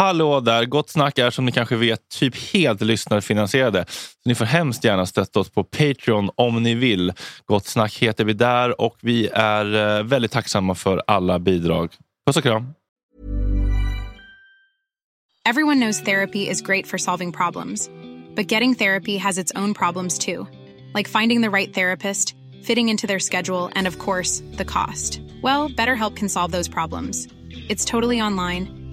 Hallå där! Gott snack är som ni kanske vet typ helt lyssnarfinansierade. Så ni får hemskt gärna stötta oss på Patreon om ni vill. Gott snack heter vi där och vi är eh, väldigt tacksamma för alla bidrag. Puss och kram! Everyone knows therapy is great for solving problems, but getting therapy has its own problems too, like finding the right therapist, fitting into their schedule, and of course, the cost. Well, BetterHelp can solve those problems. It's totally online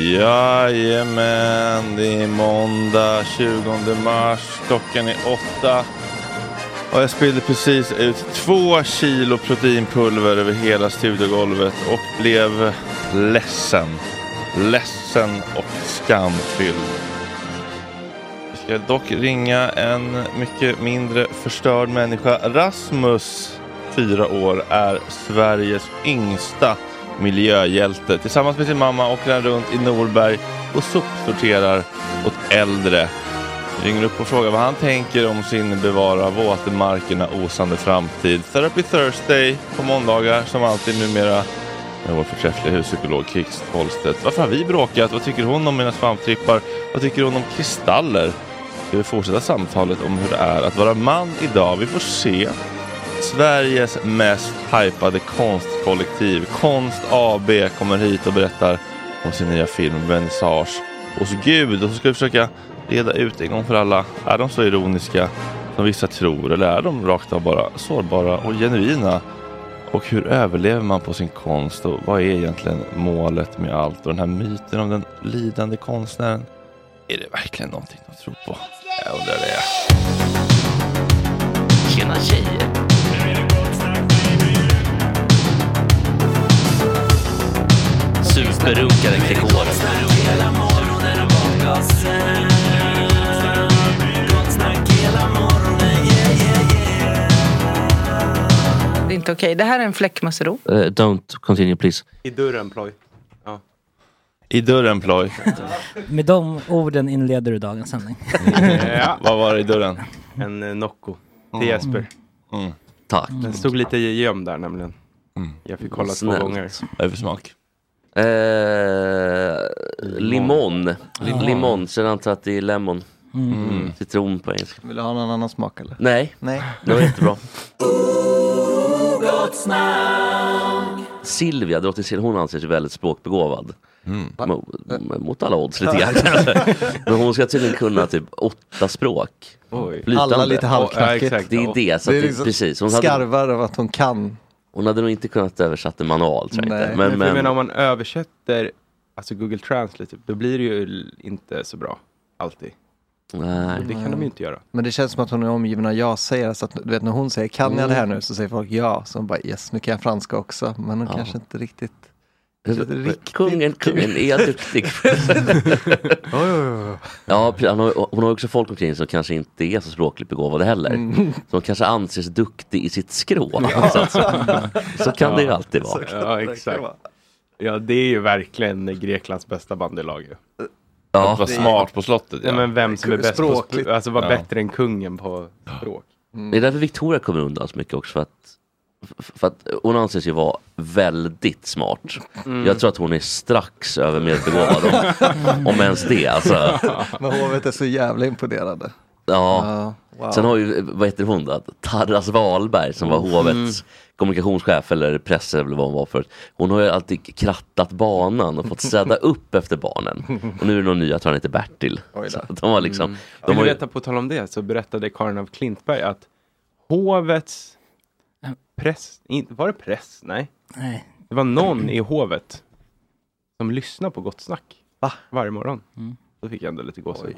Jajamän, det är måndag 20 mars. Klockan är åtta. Och jag spillde precis ut två kilo proteinpulver över hela studiogolvet och blev ledsen. Ledsen och skamfylld. Ska dock ringa en mycket mindre förstörd människa. Rasmus, fyra år, är Sveriges yngsta miljöhjälte. Tillsammans med sin mamma åker han runt i Norberg och sopsorterar åt äldre. Vi ringer upp och frågar vad han tänker om sin bevara våtmarkerna osande framtid. Therapy Thursday på måndagar som alltid numera med vår förträffliga huspsykolog Kix Holstedt. Varför har vi bråkat? Vad tycker hon om mina svamptrippar? Vad tycker hon om kristaller? Ska vi fortsätta samtalet om hur det är att vara man idag? Vi får se. Sveriges mest hypade konstkollektiv, Konst AB, kommer hit och berättar om sin nya film Vernissage hos Gud. Och så ska vi försöka reda ut en gång för alla, är de så ironiska som vissa tror eller är de rakt av bara sårbara och genuina? Och hur överlever man på sin konst och vad är egentligen målet med allt? Och den här myten om den lidande konstnären, är det verkligen någonting att tro på? Jag undrar det. Tjena tjejer! Superrunkaren Gregor. Det är inte okej. Det här är en fläckmussero. Uh, don't continue please. I dörren ploj. I dörren ploj. Med de orden inleder du dagens sändning. ja. Vad var det i dörren? En eh, Nocco till Jesper. Mm. Tack. Den stod lite gömd där nämligen. Mm. Jag fick kolla två Snällt. gånger. Vad är det för smak? Eh, limon. Limon. Limon, att det är lemon. Mm. Citron på engelska. Vill du ha någon annan smak eller? Nej, Nej. det var jättebra. Silvia, drottning Silvia, hon anser sig väldigt språkbegåvad. Mm. Mot, alla odds lite grann kanske. Men hon ska tydligen kunna typ åtta språk. Oj. Flytande. Alla lite halvknackigt. Ja. Det är det, så Det är liksom precis. Hon hade, Skarvar av att hon kan. hon hade nog inte kunnat översätta manual tror jag Nej. inte. Men, Men, men, menar om man översätter alltså Google Translate, typ, då blir det ju inte så bra. Alltid. nej. Det kan de ju inte göra. Men det känns som att hon är omgiven av ja-sägare. Så att, du vet när hon säger kan jag det här nu så säger folk ja. Så hon bara yes, nu kan jag franska också. Men hon Ja. kanske inte riktigt. Riktigt Kungen, kungen är duktig. ja, han har, hon har också folk omkring som kanske inte är så språkligt begåvade heller. Mm. Som kanske anses duktig i sitt skrå. Så, så kan det ju alltid vara. Ja, exakt. Ja, det är ju verkligen Greklands bästa bandylag ju. Ja. Att vara smart på slottet. Ja, men vem som är bäst på Språkligt. språk, alltså vara Ja. bättre än kungen på språk. Det är därför Victoria kommer undan så mycket också för att, för att hon anses ju vara väldigt smart. Mm. Jag tror att hon är strax över medelbegåvad om, om ens det. Alltså, Men hovet är så jävla imponerande. ja. Ja, wow. Sen har ju, vad heter hon då? Tarras Wahlberg som var hovets kommunikationschef eller press eller vad hon var förut. Hon har ju alltid krattat banan och fått städa upp efter barnen. Och nu är det någon ny, jag tror han heter Bertil. Så de har liksom, Vill de du har ju, veta på tal om det så berättade Karin av Klintberg att hovets press, in, var det press? Nej. Nej. Det var någon i hovet som lyssnade på Gott Snack Va? varje morgon. Mm. Då fick jag ändå lite gåshud.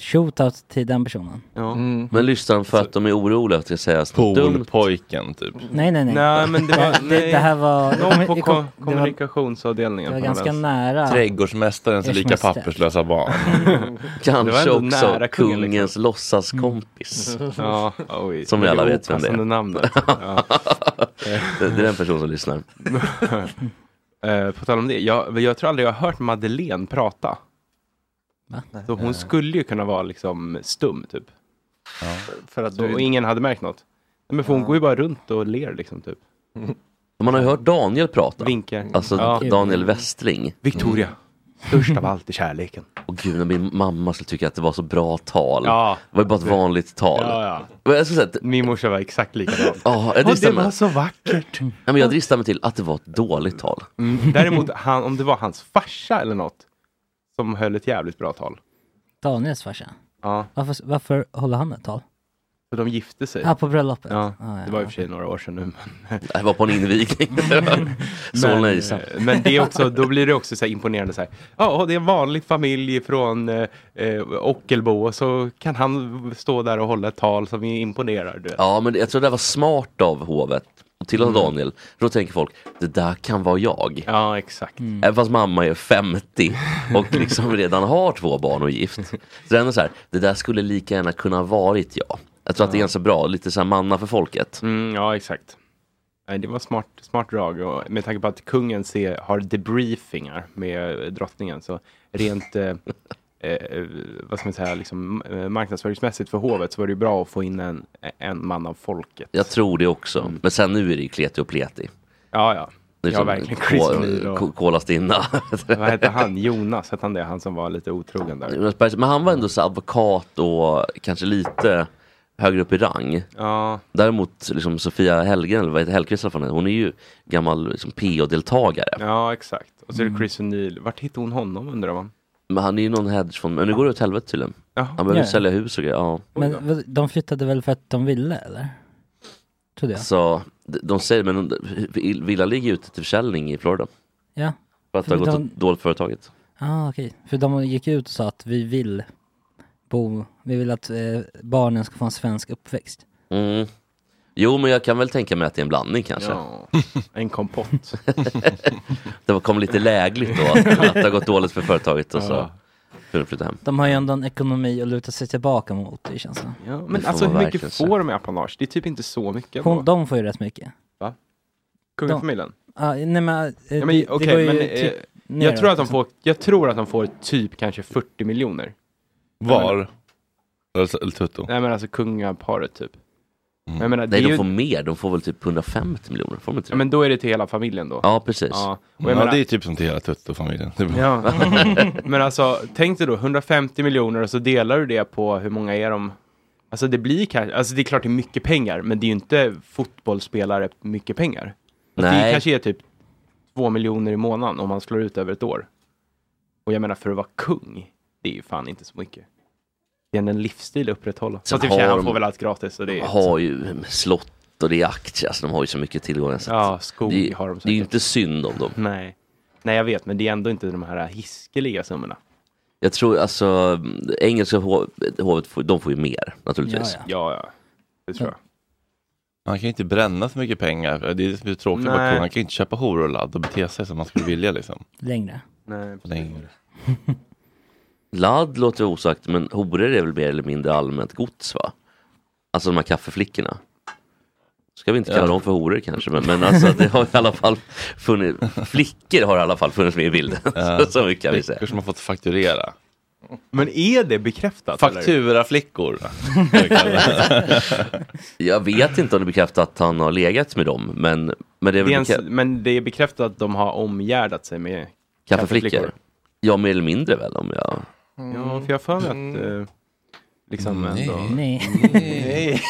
Shootout till den personen. Ja. Mm. men lyssnar de för att de är oroliga att det sägas något dumt? Poolpojken typ. Nej, nej, nej. Nej, men det var, det, nej, det här var... någon på kom- det var, kommunikationsavdelningen. det var ganska nära. Trädgårdsmästarens lika papperslösa barn. Kanske också nära kungen, liksom. kungens låtsaskompis. Ja, oj. Som vi alla vet vem det är. namnet. Ja. Det, det är den person som lyssnar. Eh, på tal om det, jag, jag tror aldrig jag har hört Madeleine prata. Va? Så hon skulle ju kunna vara liksom stum typ. För att och ingen hade märkt något. Nej, Men för hon går ju bara runt och ler liksom typ. Man har ju hört Daniel prata. Vinkar. Alltså Ja. Daniel Westling. Victoria. Störst av allt är kärleken. Och gud, när min mamma skulle tycka att det var så bra tal. Ja. Det var ju bara ett vanligt tal. Ja, ja. Jag säga att, Min morsa var exakt likadan. ja, jag Ja, dristar det var så vackert. Ja, men jag dristar mig till att det var ett dåligt tal. Mm. Däremot, han, om det var hans farsa eller något som höll ett jävligt bra tal. Daniels farsa. Ja, Varför, varför håller han ett tal? för de gifte sig. Ja, på bröllopet. Ja, Ah, det var i och för sig några år sedan nu. Men, Jag var på en invigning. Isa. eh, men det är också, då blir det också så här imponerande så här. Ja, det är en vanlig familj från eh, eh, Ockelbo och så kan han stå där och hålla ett tal som imponerar. Du. Ja, men jag tror det var smart av hovet. Och till och Daniel. Då tänker folk, det där kan vara jag. Ja, exakt. Även fast mamma är 50 och liksom redan har två barn och gift. Så det är ändå så här, det där skulle lika gärna kunna ha varit jag. Jag tror att det är ganska bra, lite så här manna för folket. Mm, ja, exakt. Nej, det var smart, smart drag och med tanke på att kungen ser, har debriefingar med eh, drottningen så rent eh, vad ska man säga, liksom, eh, marknadsföringsmässigt för hovet så var det ju bra att få in en, en man av folket. Jag tror det också. Men sen nu är det ju kleti och pleti. Ja, ja. Är Ja, verkligen. Chris Ko- O'Neill och- Ko- Kola Stinna. Vad hette han? Jonas, hette han det? Han som var lite otrogen där. Jonas Bergs- Men han var ändå så advokat och kanske lite högre upp i rang. Ja, Däremot liksom Sofia Hellgren, eller vad heter Hellqvist hon är ju gammal liksom, PO-deltagare. ja, exakt. Och så är det Chris O'Neill. Vart hittade hon honom undrar man? Men han är ju någon hedgefond, men nu går det åt helvete tydligen. Han behöver Ja. sälja hus och grejer. Ja. Men vad- de flyttade väl för att de ville, eller? Trodde jag. Så de, de säger, men de- villan ligger ju ute till försäljning i Florida. Ja. För att det har För gått de- dåligt företaget. Ah, okej. För de gick ut och sa att vi vill bo, vi vill att eh, barnen ska få en svensk uppväxt. Mm. Jo, men jag kan väl tänka mig att det är en blandning kanske. Ja, en kompott. Det var- kom lite lägligt då, att, att det har gått dåligt för företaget och så de. De har ju ändå en ekonomi att luta sig tillbaka mot, det känns som. Ja, Det men alltså hur mycket får de i apanage? Det är typ inte så mycket. Hon, de får ju rätt mycket. Kungafamiljen? Ah, nej men, eh, Ja, men, okej, det går ju men, typ eh, neråt, jag, tror att de liksom. får, jag tror att de får typ kanske 40 miljoner. Var? Eller eller Tutto? Nej men alltså kungaparet typ. Mm. Jag menar, det Nej, de ju, får mer. De får väl typ 150 miljoner. Får de inte ja, det? men då är det till hela familjen då. Ja, precis. Ja, och Ja, menar, det är typ som till hela Tutto-familjen. Det ja. men alltså, tänk dig då 150 miljoner och så delar du det på hur många är de? Alltså det blir kanske, alltså det är klart det är mycket pengar, men det är ju inte fotbollsspelare mycket pengar. Alltså, det Nej. kanske är typ två miljoner i månaden om man slår ut över ett år. Och jag menar för att vara kung, det är ju fan inte så mycket. En livsstil att upprätthålla. Så har han får väl allt gratis. Så det De är, har ju slott och det är aktier, alltså de har ju så mycket tillgångar. Så ja, skog det, har de det är ju säkert. inte synd om dem. Nej. Nej, jag vet, men det är ändå inte de här hiskeliga summorna. Jag tror alltså, engelska hov- hovet, får- de får ju mer naturligtvis. Ja, Ja, ja. Det tror jag. Man kan ju inte bränna så mycket pengar. Det är det som är tråkigt med Nej. kung. Man kan ju inte köpa horor och ladd och bete sig som man skulle vilja liksom. Längre. Nej. Längre. Ladd låter osagt, men horor är väl mer eller mindre allmänt gods va? Alltså de här kaffeflickorna. Ska vi inte kalla Ja. dem för horor kanske, men, men alltså det har i alla fall funnits, flickor har i alla fall funnits med i bilden. Ja. Så mycket kan vi säga. Flickor som har fått fakturera. Men är det bekräftat? Fakturaflickor. Jag vet inte om det bekräftar att han har legat med dem, men, men det är Det är väl en, bekrä- men det är bekräftat att de har omgärdat sig med kaffeflickor. Ja, mer eller mindre väl om jag... Ja, för jag har för mig att eh, liksom ändå... Nej.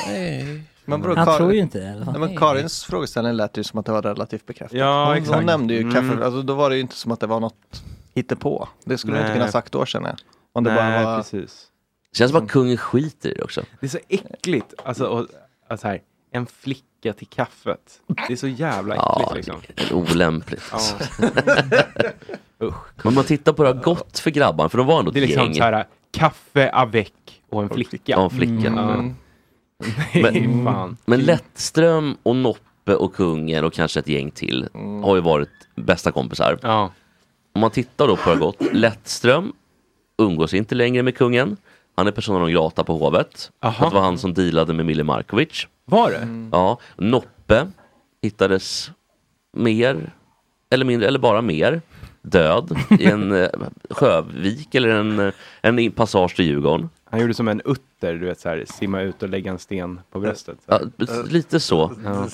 Nej. Men bro, Han tror ju inte det i alla fall. Nej, men Karins frågeställning lät ju som att det var relativt bekräftat. Ja, hon, exakt. hon nämnde ju Mm. kaffe, alltså då var det ju inte som att det var något hittepå. Det skulle du inte Nej. kunna sagt då känner jag. Om det Nej, bara var... precis. Känns som att kungen skiter i det också. Det är så äckligt. Alltså, och, alltså här, en flicka till kaffet. Det är så jävla äckligt Ja, liksom. det är olämpligt. Ja. Usch. Men man tittar på det har gått för grabbarna, för de var ändå Det är ett liksom gäng. så här, kaffe avec och en flicka. Ja, en flicka. Mm. Men, fan. men Lettström och Noppe och kungen och kanske ett gäng till har ju varit bästa kompisar. Ja. Om man tittar då på hur det har gått. Lettström umgås inte längre med kungen. Han är persona non grata på hovet. Aha. Det var han som dealade med Mille Markovic. Var det? Ja, Noppe hittades mer eller mindre, eller bara mer död i en eh, sjövik eller en, eh, en passage till Djurgården. Han gjorde som en utter, du vet så här, simma ut och lägga en sten på bröstet. Så. Ja, lite så. Ja.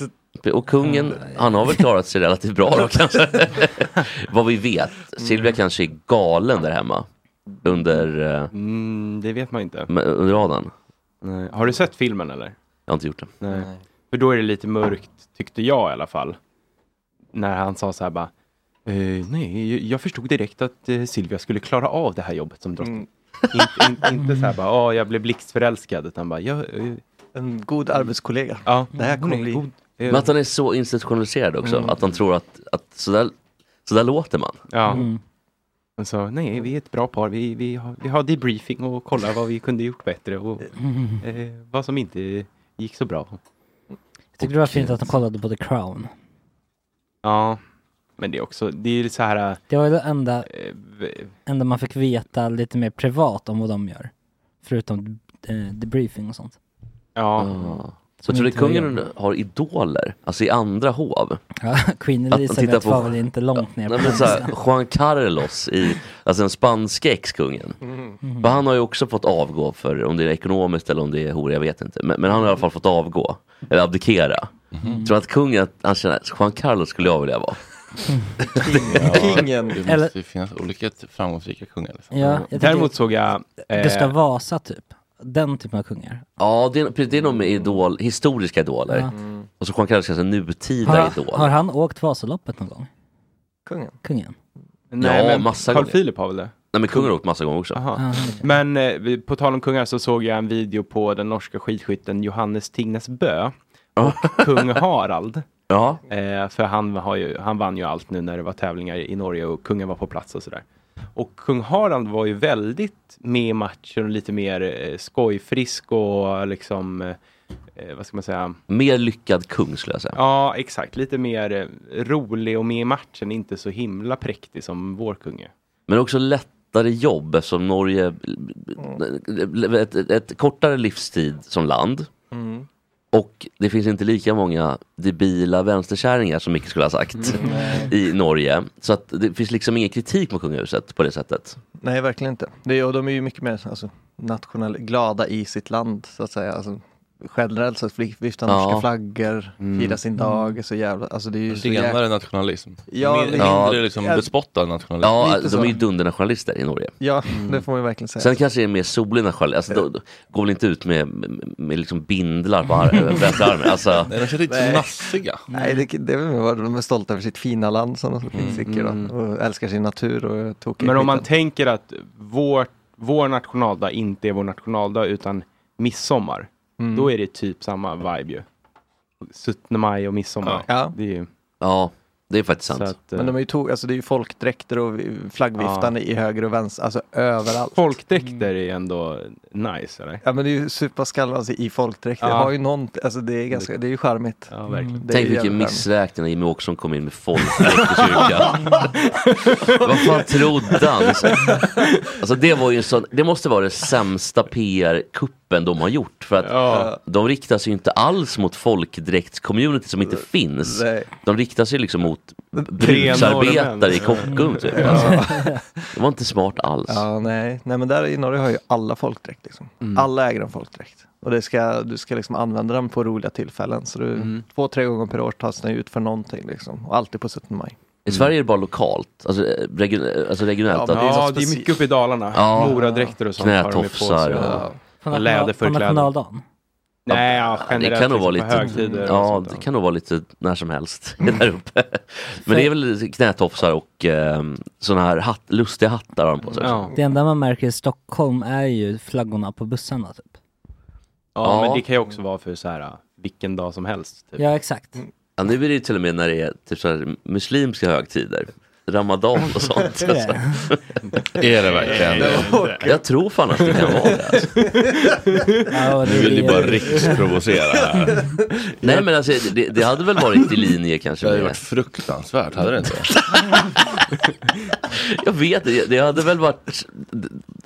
Och kungen, han har väl klarat sig relativt bra då kanske. Vad vi vet. Silvia kanske är galen där hemma. Under, eh, Mm, det vet man inte. under radarn. Nej. Har du sett filmen eller? Jag har inte gjort det. Nej. För då är det lite mörkt, tyckte jag i alla fall. När han sa så här bara, eh, nej, jag förstod direkt att eh, Silvia skulle klara av det här jobbet som drottning. inte, in, inte så här bara, åh, jag blev blixtförälskad, utan bara, jag, eh, En god arbetskollega. ja, Det här kommer är bli- god. Men att han är så institutionaliserad också. Att han tror att, att sådär, sådär låter man. Ja. Mm. Och så, nej, vi är ett bra par, vi, vi, har, vi har debriefing och kollar vad vi kunde gjort bättre och eh, vad som inte gick så bra. Jag tyckte det var fint att de kollade på The Crown. Ja, men det är också, det är så här, Det var det enda, v- enda man fick veta lite mer privat om vad de gör. Förutom debriefing och sånt. ja. Ah. Som Så tror du kungen jag. har idoler? Alltså i andra hov? Ja, Queen Elizabeth tittar på- var väl inte långt ner Nej, på men så här. Juan Carlos, i, alltså den spanske ex-kungen. Mm. För han har ju också fått avgå för, om det är ekonomiskt eller om det är hor, jag vet inte. Men, men han har i alla fall fått avgå, eller abdikera. Mm. Tror att kungen, att han känner, Juan Carlos skulle jag vilja vara. Kingen. Det Eller- måste ju finnas olika t- framgångsrika kungar. Liksom. Ja, jag Däremot såg jag... eh, Gustav Vasa typ. Den typen av kungar. Ja, det är, precis, det är nog med idol, historiska idoler. Ja. Och så Juan Carlos kanske en nutida Har, idol. har han åkt Vasaloppet någon gång? Kungen. Kungen? nej, Ja, men massa Carl gånger. Philip har väl det? Nej men kungen har åkt massa gånger också. Aha. Ja, Men eh, vi- på tal om kungar så såg jag en video på den norska skidskytten Johannes Tingnes Bö och kung Harald. Ja, Eh, för han, har ju, han vann ju allt nu när det var tävlingar i Norge och kungen var på plats och sådär. Och kung Harald var ju väldigt med i matchen och lite mer eh, skojfrisk och liksom, eh, eh, vad ska man säga? mer lyckad kung skulle jag säga. Ja, exakt. Lite mer eh, rolig och med i matchen, inte så himla präktig som vår kung är. Men också lättare jobb eftersom Norge, ett, ett, ett kortare livstid som land. Mm. Och det finns inte lika många debila vänsterkärringar som Micke skulle ha sagt i Norge. Så att det finns liksom ingen kritik mot kungahuset på det sättet. Nej, verkligen inte. Det, och de är ju mycket mer alltså, nationell, glada i sitt land, så att säga. Alltså, generellt sett vifta Ja. norska flaggor, Mm. fira sin dag, så jävla, alltså det är ju så. Renare nationalism. Ja, Mer- det- Ja. Mindre liksom Ja. bespottad nationalism. Ja, de så. är ju dundernationalister i Norge. Ja, det får man ju verkligen säga. Sen kanske det är mer solig nationalism. Alltså, då, då går väl inte ut med, med, med liksom bindlar på ar- vänstra armen. Alltså, Nej, de känns lite nassiga. Nej, det, det är väl de är stolta över sitt fina land som de finsicker Mm. då, och älskar sin natur och är tokiga Men om man tänker att vår, vår nationaldag inte är vår nationaldag utan midsommar. Mm. Då är det typ samma vibe ju. 17 maj och midsommar. Ja. Det är ju, ja, det är faktiskt sant. att, eh, Men de är ju to- alltså det är ju folkdräkter och flaggviftande i höger och vänster, alltså överallt. Folkdräkter är ändå nice eller? Ja men det är ju superskallar alltså, i folkdräkter. Ja. Det har ju någon, alltså det är ganska, det är ju charmigt. Ja, verkligen. Det är Tänk vilken missräkning när Jimmie Åkesson kom in med folkdräkt i kyrkan. Vad fan trodde han? Alltså det var ju en sån, det måste vara den sämsta PR-kuppen de har gjort för att de riktar sig ju inte alls mot folkdräkts-community som inte finns. Nej. De riktar sig liksom mot bruksarbetare i Kockums. Typ. Alltså. Det var inte smart alls. Ja, nej. nej, men där i Norge har ju alla folkdräkt. Liksom. Mm. Alla äger en folkdräkt. Och det ska, du ska liksom använda den på roliga tillfällen. Så du, Mm. två, tre gånger per år tas den ut för någonting. Liksom. Och alltid på 17 maj. I Sverige är det bara lokalt, alltså, region, alltså regionellt. Ja, det är Ja, det är mycket uppe i Dalarna. Ja. Moradräkter och sånt har de ju på Knätofsar Ja. På, på nationaldagen. Nej, ja, det generellt kan nog vara liksom lite, högtider och ja, det kan nog vara lite när som helst där uppe. Men det är väl knätofsar och eh, såna här hatt, lustiga hattar har de på sig. Ja. Det enda man märker i Stockholm är ju flaggorna på bussarna typ. Ja, men Ja. det kan ju också vara för så här äh, vilken dag som helst. Typ. Ja exakt. Ja, nu är det ju till och med när det är typ så här muslimska högtider. Ramadan och sånt. Är det? Är det verkligen det? Jag tror fan att det kan vara det. Alltså. Ja, Du det vill ju är- bara riksprovocera här. Nej men alltså det, det hade väl varit i linje kanske Det hade med, varit fruktansvärt, hade det inte? Jag vet det, det hade väl varit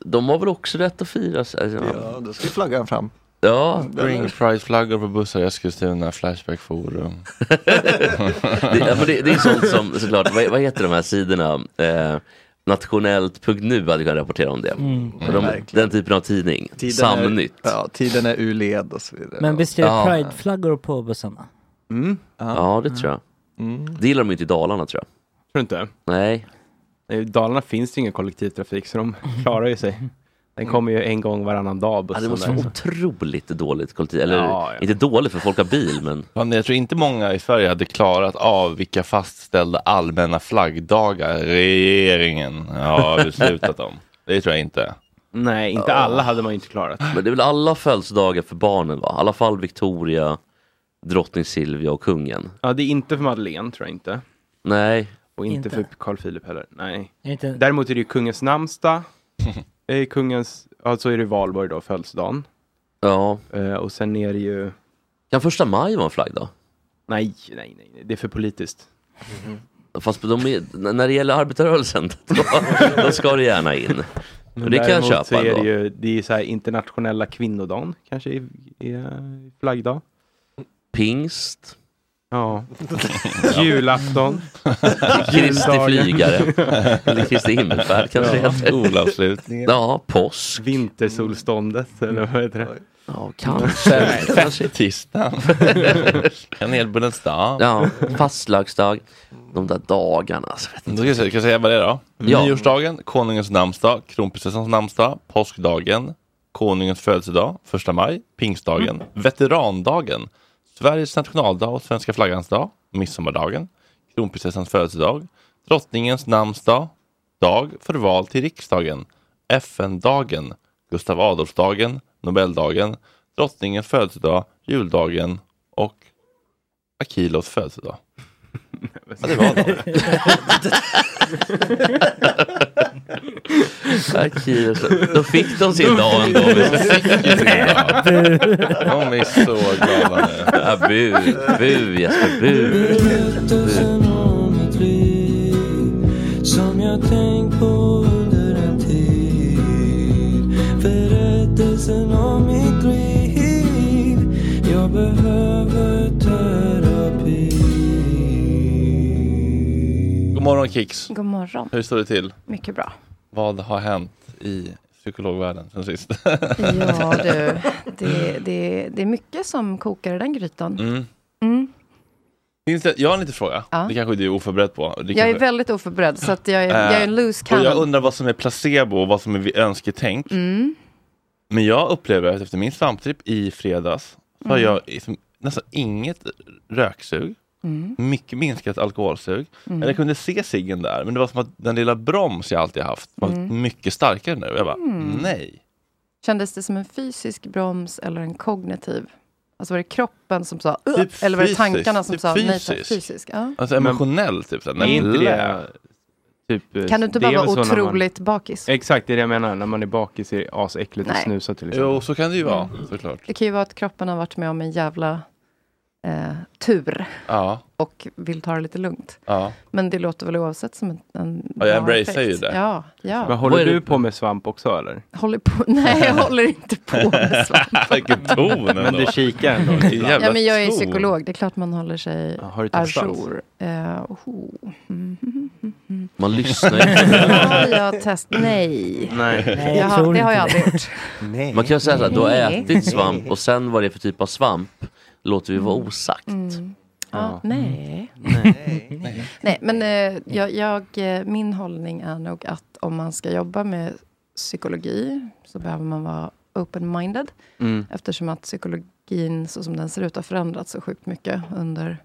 De har väl också rätt att fira sig? Alltså, Ja, då ska flaggan fram. Ja, Bring Pride-flaggor på bussar i Eskilstuna, Flashback Forum. det, ja, men det, det är sånt som såklart, vad, vad heter de här sidorna? Eh, Nationellt.nu hade kunnat rapportera om det. Mm. De, verkligen. den typen av tidning. Tiden Samnytt. Är, ja, tiden är ur led och så vidare. Men visst är det Ja. prideflaggor på bussarna? Mm. Ja, det tror jag. Mm. Det gillar de inte i Dalarna tror jag. Tror du inte? Nej. I Dalarna finns det ingen kollektivtrafik så de klarar ju sig. Den kommer ju en gång varannan dag Ja, det måste där. vara otroligt dåligt kollektiv. Eller Ja, ja. inte dåligt för folk har bil men Fan, jag tror inte många i Sverige hade klarat av vilka fastställda allmänna flaggdagar regeringen har beslutat om. Det tror jag inte. Nej, inte alla hade man ju inte klarat. Men det är väl alla födelsedagar för barnen va? I alla fall Victoria, drottning Silvia och kungen. Ja, det är inte för Madeleine tror jag inte. Nej, Och inte, Inte. för Carl Philip heller. Nej. Inte... Däremot är det ju kungens namnsdag. Eh, kungens, alltså är det Valborg då, födelsedagen. ja. Eh, och sen är det ju, Kan första maj vara en flaggdag? nej, nej, nej, nej, det är för politiskt. Fast de är, när det gäller arbetarrörelsen, då, då ska det gärna in. Och det kan jag Däremot så köpa är det ju, det är så här internationella kvinnodagen, kanske är, är flaggdag. Pingst, Ja. Julafton. Kristi flygare, eller Kristi himmelfärd kanske det heter. Skolavslutningen. Ja, påsk. Vintersolståndet, eller vad heter det? Ja, kanske. kanske. Tisdagen. Kanelbullens dag. Ja, fastlagsdag. De där dagarna. Alltså, Då ska jag, säga, kan jag säga vad det är då? Ja. Nyårsdagen, konungens namnsdag, kronprinsessans namnsdag, påskdagen, konungens födelsedag, första maj, pingstdagen, veterandagen, Sveriges nationaldag och svenska flaggans dag, midsommardagen, kronprinsessans födelsedag, drottningens namnsdag, dag för val till riksdagen, FN-dagen, Gustav Adolfsdagen, Nobeldagen, drottningens födelsedag, juldagen och Akilos födelsedag. Ja, det var det. Då fick de sin dag ändå. De är så glada nu. Ja, bu, bu Jesper, bu. Som jag tänkt på under en tid Berättelsen om mitt liv Jag behöver morgon Kicks. God morgon. Hur står det till? Mycket bra. Vad har hänt i psykologvärlden sen sist? Ja du, det, det, det är mycket som kokar i den grytan. Mm. Mm. Finns det, jag har en liten fråga. Ja. Det kanske du är oförberedd på. Det Jag kanske, är väldigt oförberedd så att jag är, jag är en loose och jag cannon. undrar vad som är placebo och vad som är önsketänk. Mm. Men jag upplever att efter min svamptripp i fredags så har Mm. jag liksom nästan inget röksug. Mm. Mycket minskat alkoholsug. Mm. Eller jag kunde se ciggen där, men det var som att den lilla broms jag alltid haft var Mm. mycket starkare nu. Jag bara, Mm. nej. Kändes det som en fysisk broms eller en kognitiv? Alltså var det kroppen som sa "Ugh", Typ eller var det tankarna som typ sa nej tack, fysiskt. fysisk? Ja. Alltså emotionell typ. Så Är inte det typ, eh, Kan du inte bara vara när man- otroligt bakis? Exakt, det är det jag menar. När man är bakis är det asäckligt att Nej. snusa till exempel. Jo, så kan det ju vara Mm. såklart. Det kan ju vara att kroppen har varit med om en jävla eh, tur Ja. och vill ta det lite lugnt. Ja. Men det låter väl oavsett som en, en Ja, jag bra embracear ju det. Ja, ja. Men håller du på med svamp också eller? Håller på, nej, jag håller inte på med svamp. Vilken ton ändå. Men du kikar ändå? Ja, men jag är ton. psykolog. Det är klart man håller sig har du testat? ajour. Eh, oh. Mm, mm, mm, mm. Man lyssnar ju. Har jag test? Nej. Nej. Nej, Jag har, det har jag aldrig gjort. Nej. Man kan ju säga så här, du har Nej. ätit svamp och sen vad det är för typ av svamp låter vi vara osagt. Mm. Ja, nej. Nej. Nej, men eh, jag, jag, eh, min hållning är nog att om man ska jobba med psykologi så behöver man vara open-minded. Mm. Eftersom att psykologin så som den ser ut har förändrats så sjukt mycket under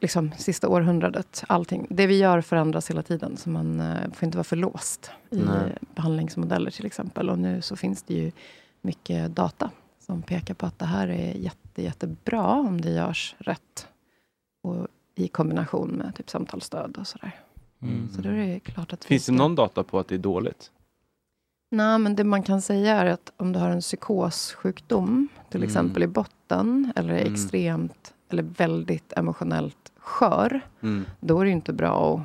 liksom, sista århundradet. Allting. Det vi gör förändras hela tiden, så man eh, får inte vara för låst i Nej. behandlingsmodeller till exempel. Och nu så finns det ju mycket data som pekar på att det här är jätte, jättebra om det görs rätt. Och i kombination med typ samtalsstöd och sådär. Mm. Så då är det klart att Finns det någon data på att det är dåligt? Nej, men det man kan säga är att om du har en psykossjukdom, till Mm. exempel i botten, eller är Mm. extremt, eller väldigt emotionellt skör, Mm. då är det inte bra att...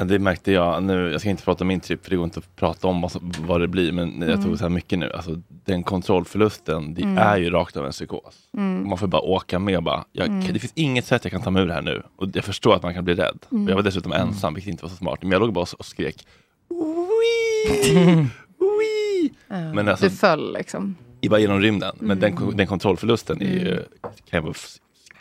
Det märkte jag nu. Jag ska inte prata om min tripp för det går inte att prata om vad, det blir. Men jag Mm. tog så här mycket nu. Alltså, den kontrollförlusten, det Mm. är ju rakt av en psykos. Mm. Man får bara åka med och bara, jag, Mm. det finns inget sätt jag kan ta mig ur det här nu. Och jag förstår att man kan bli rädd. Mm. Och jag var dessutom ensam, vilket inte var så smart. Men jag låg bara och skrek. "Wii! Wii!" Ja, Men alltså- du föll liksom. I bara genom rymden. Men den, Mm. den kontrollförlusten är ju, kan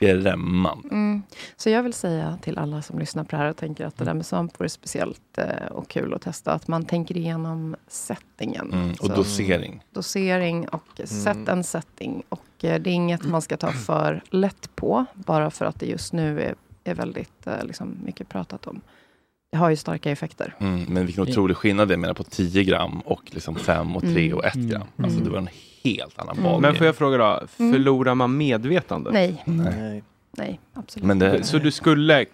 skrämmande. Mm. Så jag vill säga till alla som lyssnar på det här och tänker att det där med svamp vore speciellt eh, och kul att testa, att man tänker igenom settingen. Mm. Och Så- dosering. dosering och sätt en setting. Och eh, det är inget man ska ta för lätt på, bara för att det just nu är, är väldigt eh, liksom, mycket pratat om. Det har ju starka effekter. Mm, men vilken otrolig skillnad det är mellan på 10 gram och liksom 5 och 3 Mm. och 1 gram. Mm. Alltså det var en helt annan Mm. ballgame. Men får jag fråga då, Mm. förlorar man medvetandet? Nej, Nej. nej, absolut Men det-. Så du skulle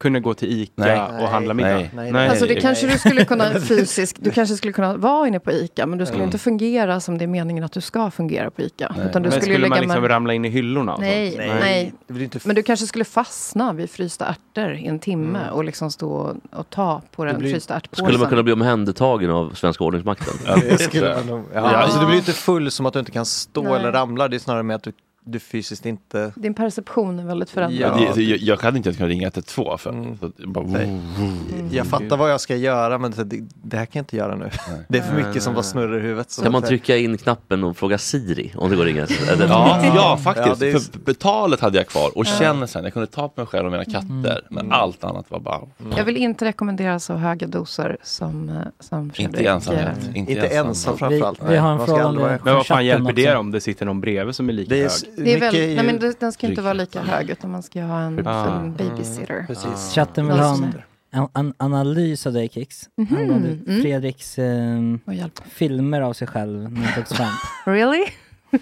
kunna gå till ICA Nej. och handla middag? Nej. Nej, Nej. Alltså det kanske du skulle kunna fysiskt, du kanske skulle kunna vara inne på ICA, men du skulle Mm. inte fungera som det är meningen att du ska fungera på ICA. Utan du Men skulle, skulle, man liksom med... ramla in i hyllorna? Och Nej, nej. Det blir inte f- Men du kanske skulle fastna vid frysta ärtor i en timme Mm. och liksom stå och, ta på den blir- frysta ärtpåsen. Skulle man kunna bli omhändertagen av svenska ordningsmakten? Ja, Det skulle man nog, Ja. ja. Alltså, du blir inte full som att du inte kan stå Nej. eller ramla. Det är snarare med att du, du fysiskt inte... Din perception är väldigt förändrad. Ja, Ja. det, jag, jag hade inte ens kunnat ringa 112 för Mm. så bara, Nej. Mm. Jag fattar vad jag ska göra men det, det här kan jag inte göra nu. Nej. Det är för mycket som bara snurrar i huvudet. Så Kan man trycka in knappen och fråga Siri om det går att ringa? Är det- Ja, ja Ja, faktiskt. det är- För betalet hade jag kvar och Ja. känner sen, jag kunde ta på mig själv och mina katter. Men allt annat var bara, Jag vill inte rekommendera så höga doser som, eh, som Fredrik. inte ensamhet. Inte, Inte ensam framförallt. Vi har en fråga Men vad fan hjälper det också. om det sitter någon bredvid som är lika är hög? Det är väl, nej, men det- den ska inte vara lika hög, utan man ska ha en, Ah. en babysitter. Precis. Chatten vill ha en, en, en analys av dig Kix. Mhm, Angående mm. Fredriks ehm, Och hjälp. filmer av sig själv. Really?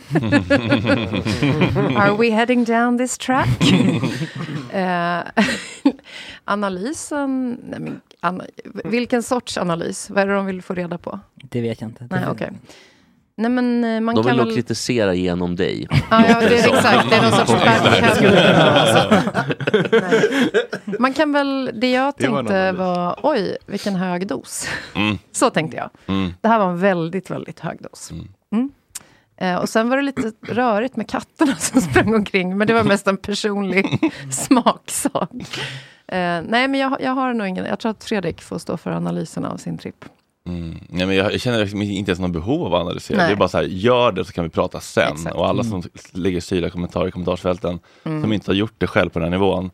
Are we heading down this track? Eh, analysen... Nej, men, ana, vilken sorts analys? Vad är det de vill få reda på? Det vet jag inte. Nej, okej. Nej, men eh, man De vill kan nog väl... kritisera genom dig. Ja, ja, det är exakt. Det är någon sorts Nej. Man kan väl, det jag Det var en tänkte var, oj, vilken hög dos. Mm. Så tänkte jag. Mm. Det här var en väldigt, väldigt hög dos. Mm. Eh, och sen var det lite rörigt med katterna som sprang omkring, men det var mest en personlig smaksak. Eh, nej, men jag, jag har nog ingen, jag tror att Fredrik får stå för analysen av sin tripp. Mm. Nej, men jag, jag känner liksom inte ens någon behov av att analysera. Nej. Det är bara så här, gör det så kan vi prata sen. Exakt. Och alla Mm. som lägger syrliga kommentarer i kommentarsfälten Mm. som inte har gjort det själv på den här nivån.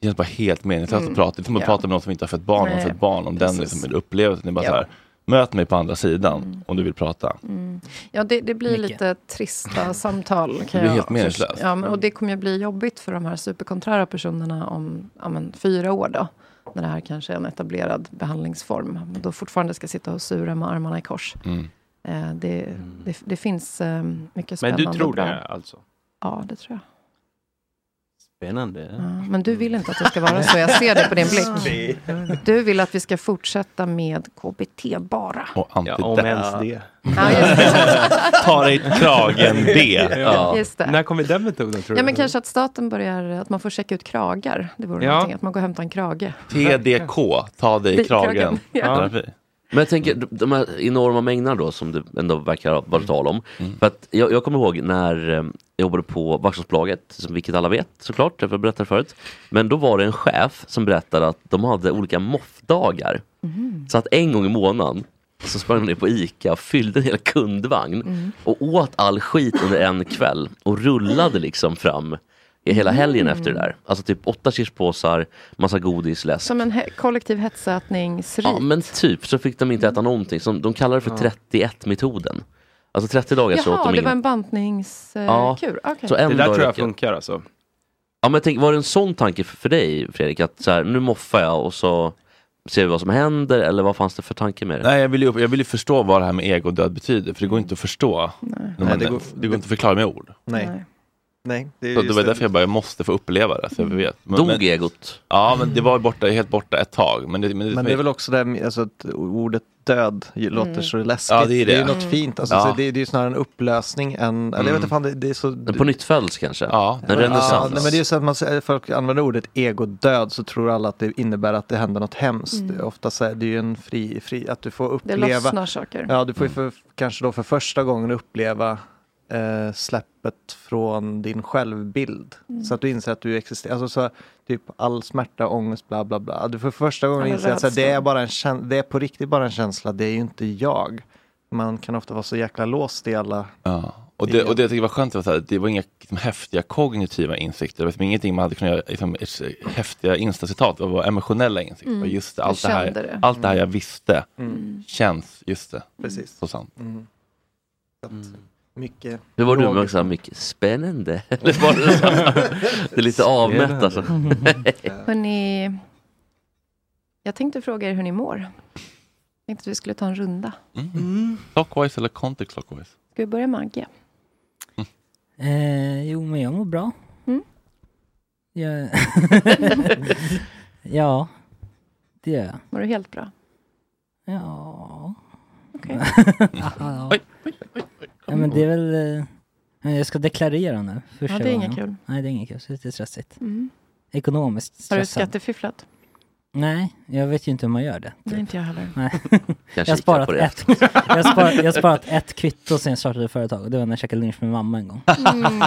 Det känns bara helt meningslöst Mm. att prata. Det är som att Ja. prata med någon som inte har fått barn, Nej, och fått barn om den precis. liksom, upplevelsen. Det är bara Ja. så här, möt mig på andra sidan Mm. om du vill prata. Mm. Ja, det, det blir Mycket. lite trista samtal. Kan blir jag helt meningslöst. Ja, men, och det kommer ju bli jobbigt för de här superkonträra personerna om ja, men, fyra år då. När det här kanske är en etablerad behandlingsform. Då fortfarande ska sitta och sura med armarna i kors. Mm. Eh, det, det, det finns eh, mycket Men spännande. du tror det alltså? Ja, det tror jag. Spännande. Ja, men du vill inte att det ska vara så. Jag ser det på din blick. Du vill att vi ska fortsätta med KBT bara. Och Ja, antidepp. om ens det. Ja, det. Ta dig kragen B. Ja. Just det. När kommer den metoden tror Ja, du? men kanske att staten börjar, att man får checka ut kragar. Det vore Ja. någonting, att man går och hämtar en krage. TDK, ta dig i Det- kragen. kragen, ja. Men jag tänker, de- här enorma mängderna då som det ändå verkar vara tal om. För att jag, jag kommer ihåg när eh, jag jobbade på Vaxholmsbolaget, som vilket alla vet såklart, jag berättade förut. Men då var det en chef som berättade att de hade olika moffdagar. Så att en gång i månaden så sprang de ner på ICA och fyllde en hel kundvagn och åt all skit under en kväll och rullade liksom fram hela helgen efter det där. Alltså typ åtta chipspåsar, massa godis, läsk. Som en he- kollektiv hetsätningsrit. Ja men typ så fick de inte äta någonting. Så de kallar det för 31-metoden. Alltså 30 dagar så åt Jaha, de det var ingen... en bantningskur. Ja. Så en Det där tror jag veckan. funkar alltså. Ja men tänk, var det en sån tanke för, för dig Fredrik? Att så här, nu moffar jag och så ser vi vad som händer eller vad fanns det för tanke med det? Nej, jag vill, ju, jag vill ju förstå vad det här med egodöd betyder, för det går inte att förstå. När man, Nej, det, det går, går- det går inte att förklara med ord. Nej. Nej, det är Så det var det. därför jag bara, jag måste få uppleva det, så jag vet. Men, Dog men, egot? Ja, men det var borta, helt borta ett tag. Men det, men det, Men det är väl också det, här alltså, att ordet död ju låter så läskigt. Ja, det är det. ju något Mm. fint. Alltså, Ja. så det, det är ju snarare en upplösning än, eller jag vet inte fan, det, det är så... En på nytt föds kanske? Ja, En renässans? Ja, nej, men det är så att man, folk använder ordet egodöd så tror alla att det innebär att det händer något hemskt. Mm. Oftast är det ju en fri, fri att du får Det uppleva. lossnar saker. Ja, du får ju för, kanske då för första gången uppleva eh, släppet från din självbild. Mm. Så att du inser att du existerar. Alltså så, typ all smärta, ångest, bla bla bla. Du får för första gången inse att så det, är bara en det är på riktigt bara en känsla, det är ju inte jag. Man kan ofta vara så jäkla låst i alla... Ja. Och det, och det jag tycker var skönt var att det var inga liksom, häftiga kognitiva insikter. Det var liksom ingenting man hade kunnat göra, liksom, häftiga instacitat. Det var emotionella insikter. Mm. Just det, allt, det här, det. allt det här jag visste Mm. känns, just det. Precis. Så sant. Mm. Mycket... Hur var du med? Mycket spännande? Eller var det, så? det är lite avmätt alltså. Hörrni, jag tänkte fråga er hur ni mår. Jag tänkte att vi skulle ta en runda. Mm. Clockwise eller counterclockwise? Ska vi börja med Agge? Eh, jo, men jag mår bra. Mm. Jag... ja, det gör jag. Mår du helt bra? Ja. Okej. ja. Ja, men det är väl... eh, men Jag ska deklarera nu. Första Ja, det är gången. inget kul. Nej, det är inget kul. Så det är lite stressigt. Mm. Ekonomiskt Har du stressad. skattefifflat? Nej, jag vet ju inte hur man gör det. Nej, inte jag heller. Nej. Jag, har sparat på det ett, jag, har sparat, jag sparat ett kvitto sen jag startade företag och det var när jag käkade lunch med mamma en gång. Mm.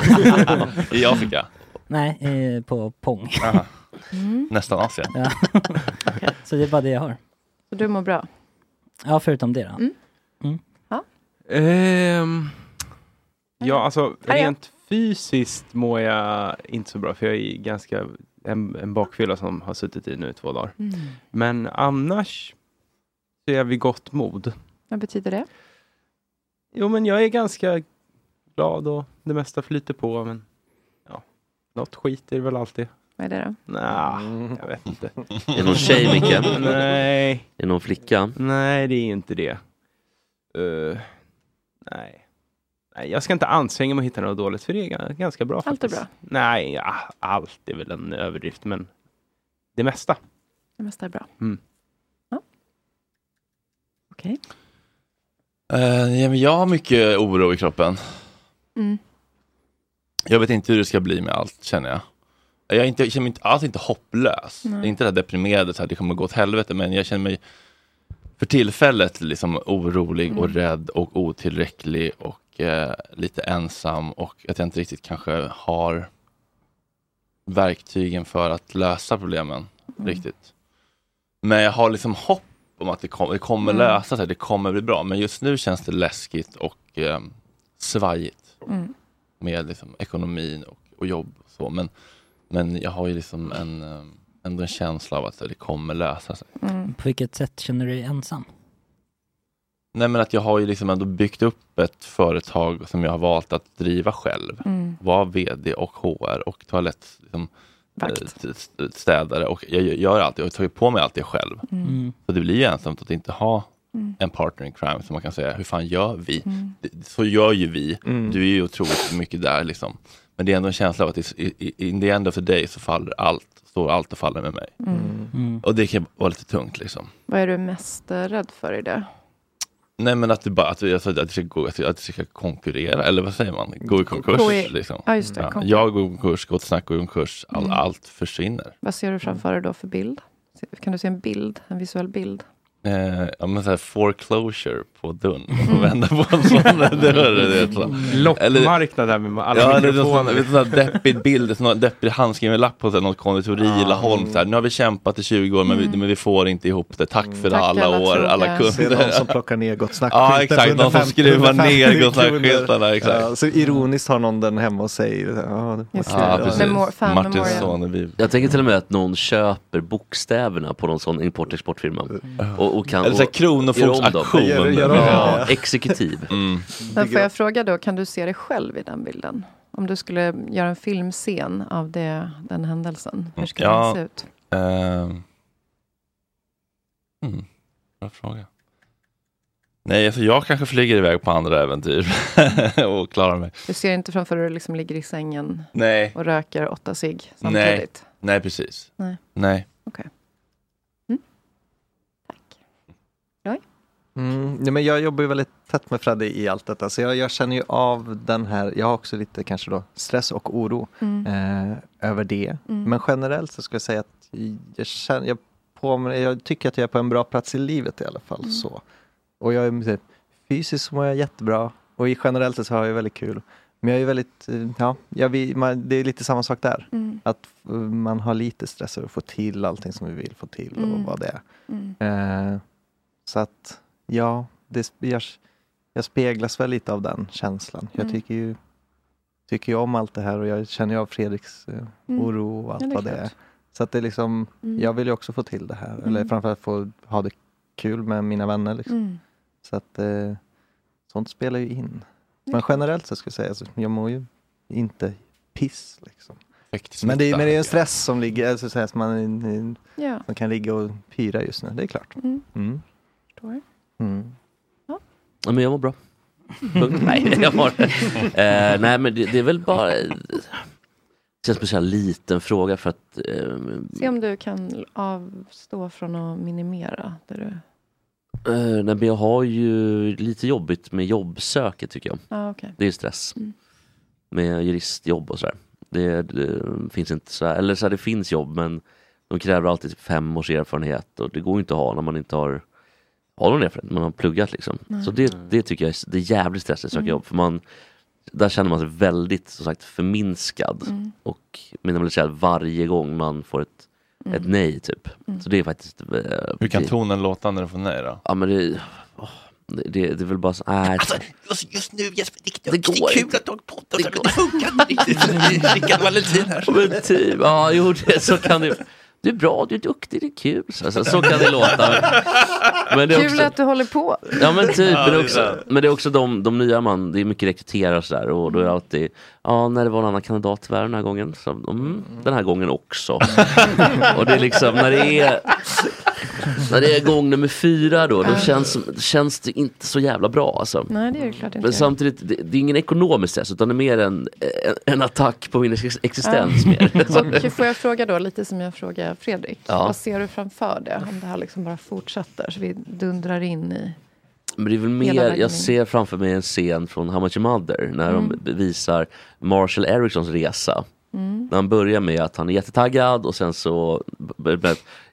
I Afrika? Nej, eh, på Pong. Mm. Nästan Asien. Ja. Så det är bara det jag har. Så du mår bra? Ja, förutom det då. Mm. Mm. Ehm, ja, alltså rent fysiskt mår jag inte så bra för jag är ganska en, en bakfylla som har suttit i nu i två dagar. Mm. Men annars så är vid gott mod. Vad betyder det? Jo, men jag är ganska glad och det mesta flyter på. Men ja, något skit är det väl alltid. Vad är det då? Nja, jag vet inte. Är det någon tjej Micke? Nej. Är det någon flicka? Nej, det är inte det. Eh, nej. nej. Jag ska inte anstränga mig att hitta något dåligt, för det är ga- ganska bra. Allt är faktiskt. bra. Nej, ja, allt är väl en överdrift, men det mesta. Det mesta är bra. Mm. Ja. Okej. Eh, ja, men jag har mycket oro i kroppen. Mm. Jag vet inte hur det ska bli med allt, känner jag. Jag, är inte, jag känner mig inte, alls inte hopplös. Nej. Jag är inte det här deprimerade, så här, det kommer gå åt helvete, men jag känner mig för tillfället liksom orolig och Mm. rädd och otillräcklig och eh, lite ensam och att jag inte riktigt kanske har verktygen för att lösa problemen Mm. riktigt. Men jag har liksom hopp om att det, kom, det kommer Mm. lösa sig, det kommer bli bra. Men just nu känns det läskigt och eh, svajigt Mm. med liksom, ekonomin och, och jobb. Och så. Men, men jag har ju liksom en, eh, ändå en känsla av att det kommer lösa sig. Mm. På vilket sätt känner du dig ensam? Nej men att jag har ju liksom ändå byggt upp ett företag som jag har valt att driva själv. Mm. Vara VD och HR och toalett, liksom, eh, st- st- städare och jag gör allt, jag har tagit på mig allt det själv. Mm. Mm. Så det blir ju ensamt att inte ha Mm. en partner in crime som man kan säga, hur fan gör vi? Mm. Så gör ju vi. Mm. Du är ju otroligt mycket där liksom. Men det är ändå en känsla av att i, i, in the end of the day så faller allt, står allt och faller med mig. Mm. Mm. Och det kan vara lite tungt liksom. Vad är du mest rädd för i det? Nej men att det bara att, att, att, det ska gå, att, att det ska konkurrera, eller vad säger man? Gå i konkurs Gå liksom. Ja, just det, konkurs. Jag går i konkurs, Gott Snack går i konkurs, all, Mm. allt försvinner. Vad ser du framför dig då för bild? Kan du se en bild, en visuell bild? Eh, ja men såhär foreclosure på dörren, och vända på en sån dörr. det är så. Loppmarknad där med alla Ja, det är en sån, mikrofoner. vet du, sån här deppig bild, sån här deppig handskriven lapp på så här, något konditori i Laholm. Så här, nu har vi kämpat i 20 år men, vi, men vi får inte ihop det. Tack för Tack alla, alla år, alla Se kunder. någon som plockar ner Gott Snack Ja exakt, någon som 150 skruvar ner 150 Gott Snack kronor. skyltarna. Exakt. Ja, så ironiskt har någon den hemma och säger ja, Ja, det. precis. Memor- fan memorial. Sonnevi. Jag tänker till och med att någon köper bokstäverna på någon sån import-exportfirma. Och, och kan, Eller så här gör. Gör- Ja, exekutiv. Mm. Men får jag fråga då, kan du se dig själv i den bilden? Om du skulle göra en filmscen av det, den händelsen, hur skulle Ja. den se ut? Ehm. Mm. Bra fråga. Nej, alltså jag kanske flyger iväg på andra äventyr och klarar mig. Du ser inte framför dig att du liksom ligger i sängen Nej. och röker åtta cigg Nej, samtidigt? nej precis. Nej. Nej. Okej. Mm, ja, men jag jobbar ju väldigt tätt med Freddy i allt detta, så jag, jag känner ju av den här, jag har också lite kanske då stress och oro Mm. eh, över det. Mm. Men generellt så ska jag säga att jag, känner, jag, på, jag tycker att jag är på en bra plats i livet i alla fall. Mm. så. Och jag är typ, fysiskt mår jag jättebra och i generellt så har jag väldigt kul. Men jag är väldigt, eh, ja, jag vill, man, det är lite samma sak där. Mm. Att eh, man har lite stress över att få till allting som vi vill få till och Mm. vad det är. Mm. Eh, så att ja, det, jag, jag speglas väl lite av den känslan. Jag Mm. tycker ju, tycker ju om allt det här och jag känner ju av Fredriks eh, Mm. oro och allt Ja, det vad det är. Så att det är liksom, Mm. jag vill ju också få till det här. Eller Mm. framförallt få ha det kul med mina vänner. Liksom. Mm. Så att eh, sånt spelar ju in. Men generellt så skulle jag säga, alltså, jag mår ju inte piss. Liksom. Men det, är, men det är en stress som ligger, alltså, så här, som man, Ja. som kan ligga och pyra just nu, det är klart. Mm. Mm. Ja, men jag mår bra. Nej, jag mår... eh, nej, men det, det är väl bara... Det känns som en sån liten fråga för att... Eh, Se om du kan avstå från att minimera det du... eh, nej, men jag har ju lite jobbigt med jobbsöket tycker jag. Ah, okej. Det är stress. Mm. Med juristjobb och sådär. Det, det finns inte så här, eller så här, det finns jobb men de kräver alltid fem års erfarenhet och det går inte att ha när man inte har, har någon erfarenhet, man har pluggat liksom. Nej. Så det, det tycker jag är, det är jävligt stressigt att söka Mm. jobb för man där känner man sig väldigt som sagt förminskad Mm. och minimaliserad varje gång man får ett, Mm. ett nej typ. Mm. Så det är faktiskt... eh, Hur kan det- tonen låta när du får nej då? Ja men det, åh, det, det, det är väl bara så, nej. Just, just nu Jesper, det, Det det, går är kul inte. att du har poddat, det, det funkar inte riktigt. Rickard Valentin här. Men typ, ja jo det, så kan det Du är bra, du är duktig, det är kul. Så, så, så kan det låta. Men det är Kul också, att du håller på. Ja men typ, Ja, men, det också, men det är också de, de nya man, det är mycket rekryterare och sådär och då är det alltid, ja när det var en annan kandidat tyvärr den här gången, så, mm, den här gången också. och det är liksom, när det är när det är gång nummer fyra då, då känns, känns det inte så jävla bra alltså. Nej, det är klart inte. Men samtidigt, det, det är ingen ekonomisk stress utan det är mer en, en, en attack på min ex- existens. Mer. Och får jag fråga då, lite som jag frågade Fredrik. Ja. Vad ser du framför dig? Om det här liksom bara fortsätter, så vi dundrar in i... Men det är väl mer, jag ser framför mig en scen från How Much Your Mother när Mm. de visar Marshall Ericssons resa. Mm. Han börjar med att han är jättetaggad och sen så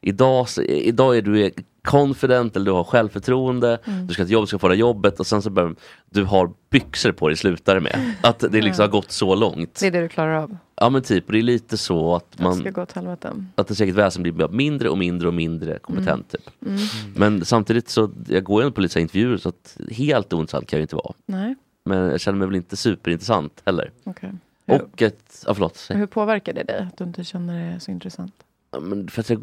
idag, idag är du confident eller du har självförtroende, Mm. du ska till jobbet, du ska få det jobbet och sen så börjar du har byxor på dig slutar det med. Att det liksom har gått så långt. Det är det du klarar av. Ja men typ, och det är lite så att Man... ska gå åt helvete. att det säkert väsen blir mindre och mindre och mindre kompetent. Typ. Mm. Men samtidigt så, jag går ju på lite intervjuer så att helt ointressant kan jag ju inte vara. Nej, Men jag känner mig väl inte superintressant heller. okej. Och ett, ja förlåt. Hur påverkar det dig att du inte känner det så intressant? Ja, men för att jag,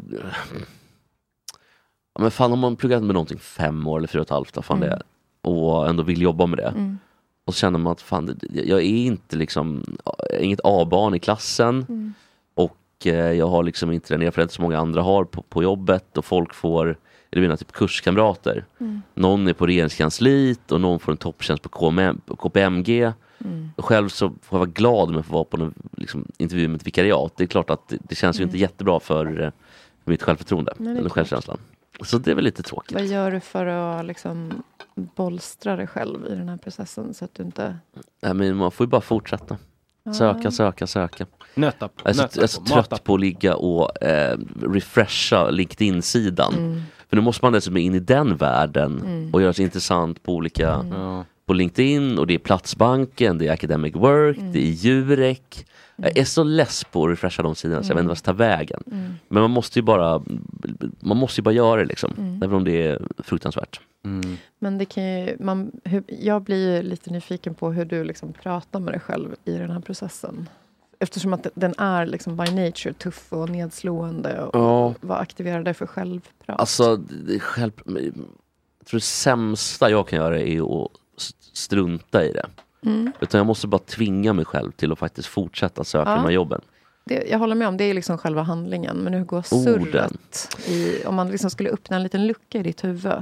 ja, men fan om man pluggat med någonting fem år eller fyra och ett halvt, vad fan Mm. det är. Och ändå vill jobba med det. Mm. Och så känner man att fan, jag är inte liksom, är inget A-barn i klassen. Mm. Och eh, jag har liksom inte den erfarenhet som många andra har på, på jobbet och folk får, eller mina typ kurskamrater. Mm. Någon är på regeringskansliet och någon får en topptjänst på, på KPMG. Mm. Själv så får jag vara glad om jag får vara på en liksom, intervju med ett vikariat. Det är klart att det, det känns ju Mm. inte jättebra för, eh, för mitt självförtroende, Nej, eller självkänslan. Så det är väl lite tråkigt. Vad gör du för att liksom bolstra dig själv i den här processen så att du inte... Nej, men man får ju bara fortsätta. Söka, Ah. söka, söka. Nöta på, Jag är så, nöta jag är så på, trött på att ligga och eh, refresha LinkedIn-sidan. Mm. För nu måste man dessutom in i den världen Mm. och göra sig intressant på olika Ja. På LinkedIn och det är Platsbanken, det är Academic Work, Mm. det är Jurek. Jag är så less på att refresha de sidorna så jag vet inte vad jag ska ta vägen. Mm. Men man måste ju bara man måste ju bara göra det liksom. Mm. Även om det är fruktansvärt. Men det kan ju, man, hur, jag blir ju lite nyfiken på hur du liksom pratar med dig själv i den här processen. Eftersom att den är liksom by nature tuff och nedslående. Och Ja. Vad aktiverar det för självprat? Alltså, själv, jag tror det sämsta jag kan göra är att strunta i det. Mm. Utan jag måste bara tvinga mig själv till att faktiskt fortsätta söka Ja. de här jobben. Det, jag håller med om, det är liksom själva handlingen. Men hur går surret? I, om man liksom skulle öppna en liten lucka i ditt huvud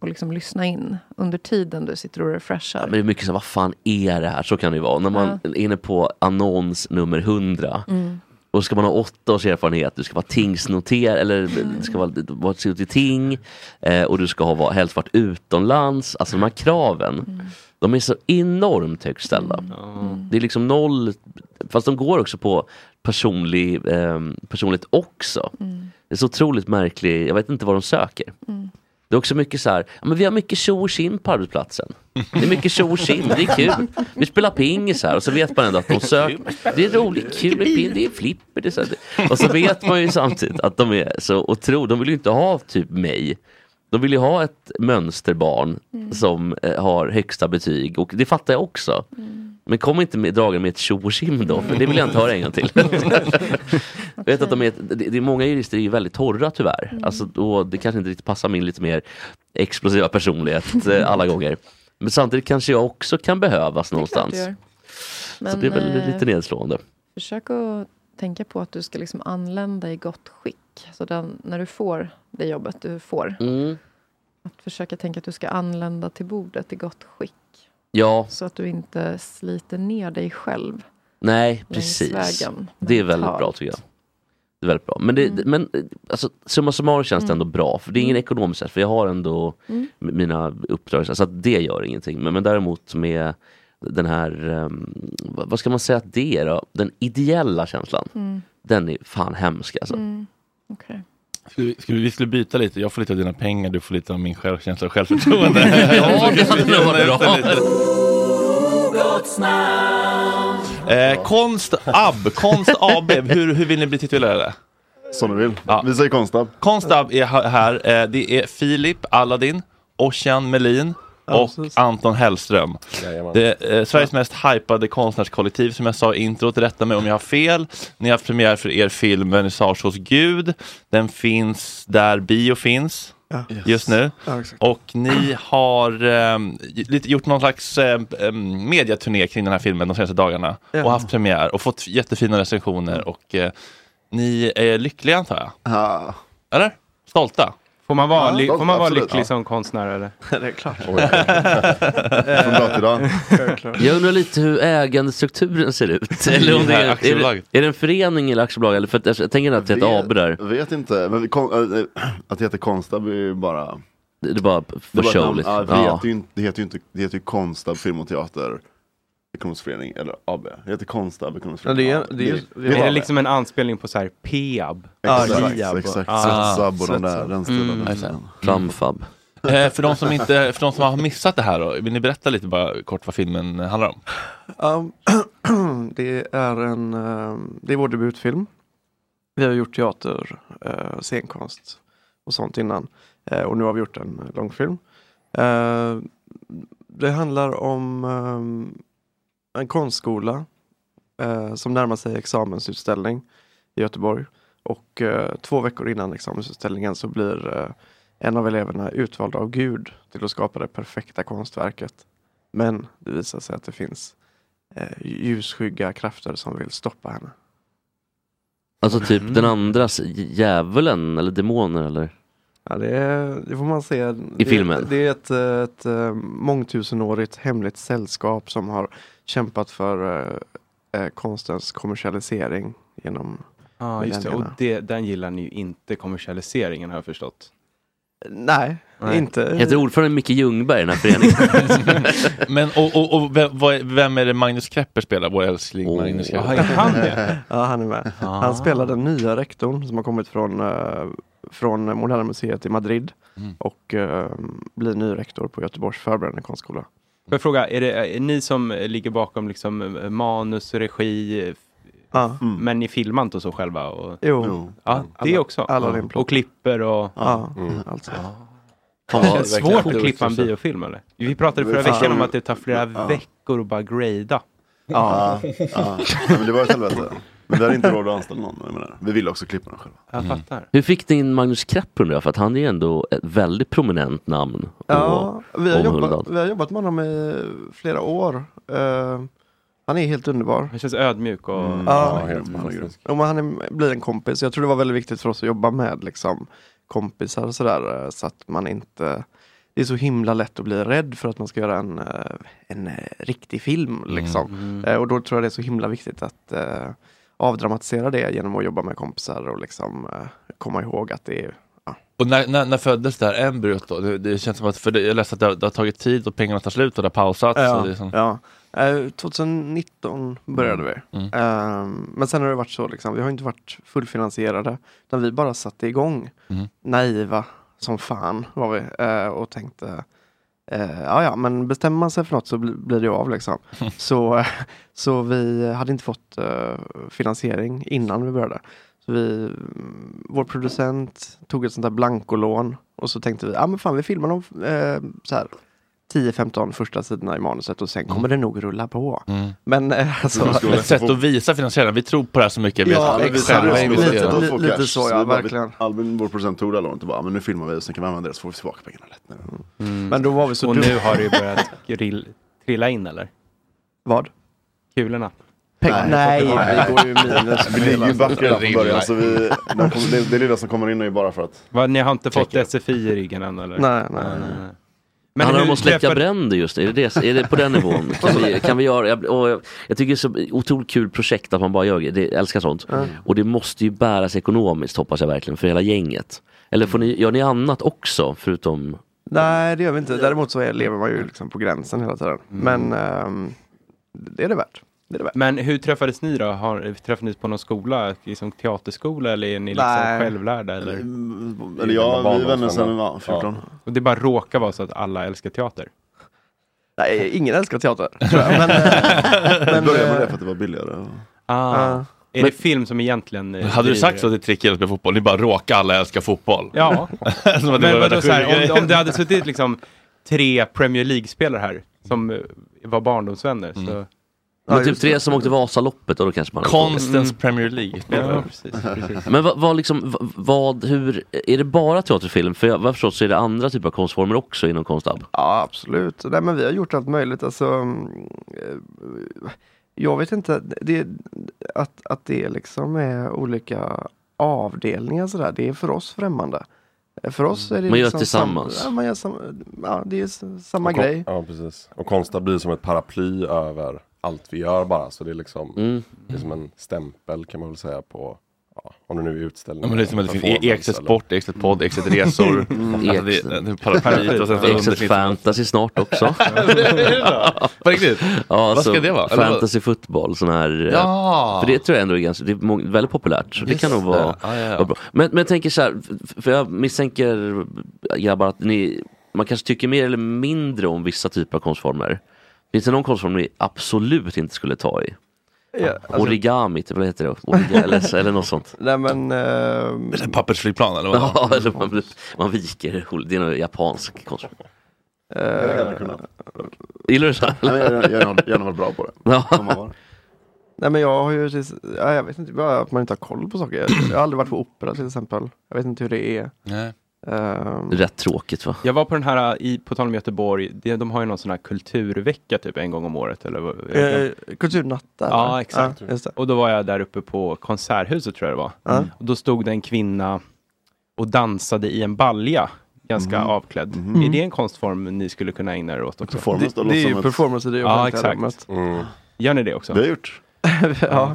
och liksom lyssna in under tiden du sitter och refreshar. Men det är mycket så, vad fan är det här? Så kan det ju vara. När man är inne på annons nummer 100 Mm. och ska man ha åtta års erfarenhet, du ska vara tingsnoterad eller du ska vara, vara i ting eh, och du ska ha helst varit utomlands. Alltså de här kraven, de är så enormt högt ställda. Det är liksom noll, fast de går också på personlig, eh, personligt också. Det är så otroligt märkligt, jag vet inte vad de söker. Det är också mycket så här, men vi har mycket tjo och tjim på arbetsplatsen. Det är mycket tjo och tjim, det är kul. Vi spelar pingis här och så vet man ändå att de söker. Det är roligt, kul det är flipper. Det är så här. Och så vet man ju samtidigt att de är så otroligt, de vill ju inte ha typ mig. De vill ju ha ett mönsterbarn som eh, har högsta betyg och det fattar jag också. Men kom inte med, dragen med ett tjo och tjim då, för det vill jag inte höra en gång till. jag vet att de är, det, det är många jurister är ju väldigt torra tyvärr. Alltså, och det kanske inte riktigt passar min lite mer explosiva personlighet eh, alla gånger. Men samtidigt kanske jag också kan behövas någonstans. du gör. Så Men, det är väl eh, lite nedslående. Försök att tänka på att du ska liksom anlända i gott skick. Så den, när du får det jobbet du får. Mm. Att försöka tänka att du ska anlända till bordet i gott skick. Ja, Så att du inte sliter ner dig själv. nej precis. vägen, Det är väldigt bra tycker jag. Det är väldigt bra. Men, det, men eh, alltså, summa summarum känns det ändå bra. För det är ingen ekonomisk stress, för jag har ändå Mm. mina uppdrag. Så att det gör ingenting. Men, men däremot med den här, vad vad ska man säga att det är då? Den ideella känslan. Mm. Den är fan hemsk alltså. Mm. Okej. Skulle, vi- skulle vi skulle byta lite, jag får lite av dina pengar, du får lite av min självkänsla och självförtroende. Ja, det hade nog varit bra. Eh, konst AB, Konst AB, hur, hur vill ni bli titulerade? Som du vill. Ja. Vi säger Konstab. Konstab är här. Eh, det är Filip Aladdin, Ossian Melin och precis. Anton Hellström. Jajamän. Det eh, Sveriges mest hypade konstnärskollektiv som jag sa i introt. Rätta mig om jag har fel. Ni har haft premiär för er film Vernissage hos Gud. Den finns där bio finns Ja. just nu. Ja, och ni har lite gjort någon slags eh, mediaturné kring den här filmen de senaste dagarna. Ja. Och haft premiär och fått jättefina recensioner. Och eh, ni är lyckliga antar jag? Ja. Eller? Stolta? Får man vara, Ja, får man vara absolut. lycklig Ja. som konstnär eller? det är klart. Från dag till dag. Jag undrar lite hur ägandestrukturen ser ut. Eller om det är, är, det, är det en förening eller aktiebolag? Eller för att, jag tänker att det är ett Vet- AB där. Vet inte, men kon, äh, att det heter Konstab är ju bara... Det är bara det för show liksom. Ja, heter ju det heter ju inte, det heter ju Konstab Film och Teater Ekonomisk Förening, eller AB. Det heter Konstab Ekonomisk Ja, det Förening. är- det är- det är Är det liksom en anspelning på så här Peab? Ja, Exakt, och- exakt. Ah, Svetsab och den där, Svetsab. den stilen. Mm. den stilen. Flamfab. Eh, för, de som inte, för de som har missat det här då, vill ni berätta lite bara kort vad filmen handlar om? Um, det är en, um, det är vår debutfilm. Vi har gjort teater, uh, scenkonst och sånt innan. Eh, och nu har vi gjort en eh, långfilm. Eh, det handlar om um, en konstskola eh, som närmar sig examensutställning i Göteborg. Och eh, två veckor innan examensutställningen så blir eh, en av eleverna utvald av Gud till att skapa det perfekta konstverket. Men det visar sig att det finns eh, ljusskygga krafter som vill stoppa henne. Alltså typ Mm. den andras djävulen eller demoner eller? Ja, det, är, det får man se. I det, filmen? Det är ett, ett, eh, mångtusenårigt hemligt sällskap som har kämpat för eh, eh, konstens kommersialisering genom Ja, just det. Och det, den gillar ni ju inte, kommersialiseringen har jag förstått. Nej, inte. Heter ordförande Micke Ljungberg i den här föreningen? Men och, och, och vem, är- vem är det Magnus Krepper spelar? Vår älskling Magnus Krepper. ja, han är med. Ah. Han spelar den nya rektorn som har kommit från, eh, från Moderna Museet i Madrid Mm. och eh, blir ny rektor på Göteborgs förberedande konstskola. Får jag fråga, är det är ni som ligger bakom liksom eh, manus, regi, f- Ja. men ni filmar inte och så själva? Och... Jo. Jo. Ja, det Alla- också? alla ja. Och klipper och... Ja, Mm. alltså. Det känns svårt att klippa en biofilm eller? Vi pratade förra Fan. veckan om att det tar flera Ja. veckor att bara grada. Ja, ja. Men det var ett helvete. Men vi hade inte råd att anställa någon. Jag menar. Vi ville också klippa den själva. Jag fattar. Hur fick ni in Magnus Krepp undrar jag? För att han är ändå ett väldigt prominent namn. Ja, vi har, jobbat, vi har jobbat med honom i flera år. Eh, han är helt underbar. Han känns ödmjuk och... Ja, Ja. Ja, men han är, blir en kompis. Jag tror det var väldigt viktigt för oss att jobba med liksom, kompisar och sådär. eh, Så att man inte... Det är så himla lätt att bli rädd för att man ska göra en, eh, en riktig film. Liksom. Mm. Och då tror jag det är så himla viktigt att avdramatisera det genom att jobba med kompisar och liksom eh, komma ihåg att det är Och när, när, när föddes det här embryot då? Det, det känns som att, för det, jag läste att det har, det har tagit tid och pengarna tar slut och det har pausats. Ja, och det är som, ja. Eh, 2019 började vi. Mm. Ehm, men sen har det varit så, liksom, vi har inte varit fullfinansierade. Utan vi bara satte igång. Mm. Naiva som fan var vi. eh, och tänkte, eh, ja ja men bestämmer man sig för något så bli, blir det av liksom. så, så vi hade inte fått eh, finansiering innan vi började. Så vi, mm, vår producent tog ett sånt där blankolån och så tänkte vi, ja men fan vi filmar de eh, så här 10-15 första sidorna i manuset och sen kommer det nog rulla på. Mm. Men eh, alltså, ett sätt att visa finansiärerna, vi tror på det här så mycket. vi Ja, exakt. Lite- investerat. lite- lite så, ja, verkligen. Albin, vår producent, tog det här lånet och bara, men nu filmar vi och sen kan vi använda det så får vi tillbaka pengarna lätt. Nu. Men då var vi så Och dum- nu har det ju börjat grill, trilla in eller? Vad? Kulorna? Nej, vi går ju minus. Vi ligger ju back redan från början. Så vi, de kommer, det, det lilla som kommer in är ju bara för att... Vad, ni har inte fått SFI i ryggen än eller? Nej, nej, Men Handlar det om att släcka träffade- bränder just? Är det, det, är det på den nivån? Kan vi, kan vi göra, jag, jag, jag tycker det är så otroligt kul projekt att man bara gör det, jag älskar sånt. Mm. Och det måste ju bäras ekonomiskt hoppas jag verkligen för hela gänget. Eller får ni, gör ni annat också förutom Nej, det gör vi inte. Däremot så lever man ju liksom på gränsen hela tiden. Men ehm, det är det värt. Det. Men hur träffades ni då? Har, träffades ni på någon skola, liksom teaterskola eller är ni liksom Nej. självlärda? Eller? Eller ja, vi är vänner sedan vi var 14. Och det bara råkar vara så att alla älskar teater? Nej, ingen älskar teater. tror jag. Men, eh, men, började med eh, det för att det var billigare. Ah. Ja. Är det film som egentligen... eh, Hade du sagt så att det är trick med fotboll? Ni bara råkar alla älska fotboll? Ja. Som att det Men var vadå, så här, om, om det hade suttit liksom tre Premier League-spelare här som var barndomsvänner Mm. så... Men typ tre som åkte Vasaloppet och då kanske man Konstens Premier League. Ja, precis, precis. Men vad, vad liksom, vad, hur, är det bara teaterfilm? För jag vad jag förstått så är det andra typer av konstformer också inom konstab. Ja, absolut. Nej, men vi har gjort allt möjligt. Alltså, mm, eh, jag vet inte, det, att, att det liksom är olika avdelningar sådär, det är för oss främmande. För oss är det Man gör liksom tillsammans. Sam, ja, man gör sam, ja, det är samma Och grej. Ja, precis. Och Konstab blir som ett paraply över allt vi gör bara. Så det är liksom Mm. det är som en stämpel kan man väl säga på, ja, om det nu är Ja, utställningar. men det är som att Sport, Podd, Ekstedt Resor. Mm. Alltså det, det är paraplyet och sen så Exit undersnitt- fantasy snart också. På riktigt? Ja, Vad alltså, ska det vara? Fantasy fotboll, sån här. eh, Ja. För det tror jag ändå är ganska, det är väldigt populärt. Så det Just kan nog vara, Ja, ja, ja. vara bra. Men, men jag tänker så här, för jag misstänker grabbar att ni, man kanske tycker mer eller mindre om vissa typer av konstformer. Finns det någon konstform ni absolut inte skulle ta i? Ja, alltså- Origami, typ, vad heter det? Origa, eller, eller något sånt. Nej men... ehm, Eller pappersflygplan eller vad? Ja, eller man, man viker, det är någon japansk konstform. eh, Jag gärna kunnat. Gillar du så? Nej, men Jag jag- jag har varit bra på det. Ja. Nej men jag har ju, jag vet inte, bara att man inte har koll på saker. Jag har aldrig varit på opera till exempel. Jag vet inte hur det är. Nej. Ehm, Rätt tråkigt va? Jag var på den här, i, på tal om Göteborg, de, de har ju någon sån här kulturvecka typ en gång om året. Eller, eh, kulturnatta. Ja, eller? exakt. Ja, det. Och då var jag där uppe på Konserthuset tror jag det var. Ja. Och då stod det en kvinna och dansade i en balja, ganska Mhm. avklädd. Mhm. Är det en konstform ni skulle kunna ägna er åt också? Performance Det, det är ju ett... performance i det Ja, exakt. rummet. Mm. Gör ni det också? Vi har gjort. ja.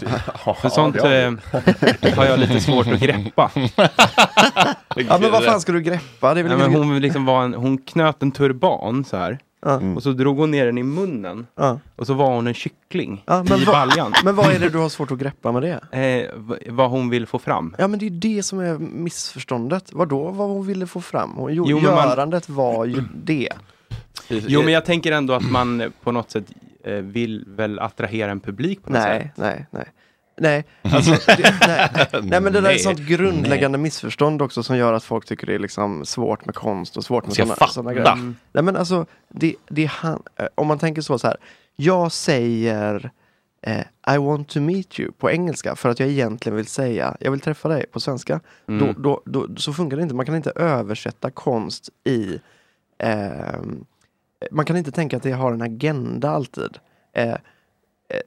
För sånt det har eh, har jag lite svårt att greppa. Ja men vad fan ska du greppa? Det är väl Nej, men ingen- hon, liksom var en, hon knöt en turban så här. Ja. Och så drog hon ner den i munnen. Ja. Och så var hon en kyckling Ja, men, i vad, baljan. men vad är det du har svårt att greppa med det? Eh, v- vad hon vill få fram. Ja men det är ju det som är missförståndet. Vadå vad hon ville få fram? Hon, jo, Jo, men man- görandet var ju det. Jo men jag tänker ändå att man eh, på något sätt eh, vill väl attrahera en publik på något Nej, sätt. nej, nej. Nej, alltså, det, nej. nej men det där är Nej. ett sånt grundläggande missförstånd också som gör att folk tycker det är liksom svårt med konst och svårt med fatta. såna grejer. Nej men alltså, det, det han, eh, om man tänker så, så här. Jag säger eh, I want to meet you på engelska för att jag egentligen vill säga jag vill träffa dig på svenska. Mm. Då, då, då, så funkar det inte. Man kan inte översätta konst i ehm, man kan inte tänka att det har en agenda alltid. Eh, eh, eh,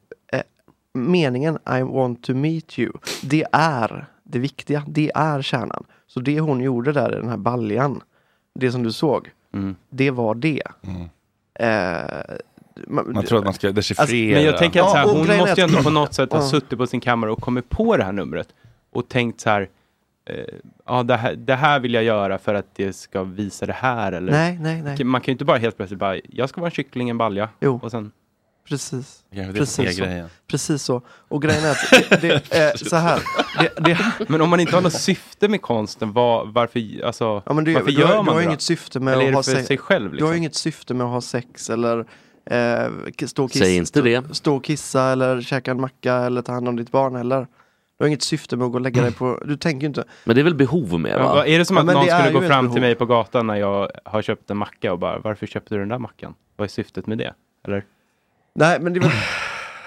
meningen I want to meet you, det är det viktiga, det är kärnan. Så det hon gjorde där i den här baljan, det som du såg, Mm. det var det. Eh, Man tror att man ska dechiffrera. Men jag tänker att så här, Ja, hon måste ju ändå på något sätt ha suttit på sin kammare och kommit på det här numret. Och tänkt så här, eh, ja det här, det här vill jag göra för att det ska visa det här. Eller? Nej, nej, nej. Man kan ju inte bara helt plötsligt bara, jag ska vara en kyckling, en balja. Jo. Och sen, Precis. Precis så. grejen. Precis så. Och grejen är att det, det är så här. Det, det, men om man inte har något syfte med konsten, vad, varför, alltså, Ja, men det, varför du, gör har, man du har det inget syfte med Eller att ha sex. sig själv? Du har Liksom? inget syfte med att ha sex eller eh, stå, och det. Stå, stå och kissa eller käka en macka eller ta hand om ditt barn heller. Du har inget syfte med att gå och lägga dig på, du tänker inte. Men det är väl behov med Ja, va? vad- är det som Ja, att men någon skulle gå fram behov. till mig på gatan när jag har köpt en macka och bara, varför köpte du den där mackan? Vad är syftet med det? Eller? Nej men det är väl...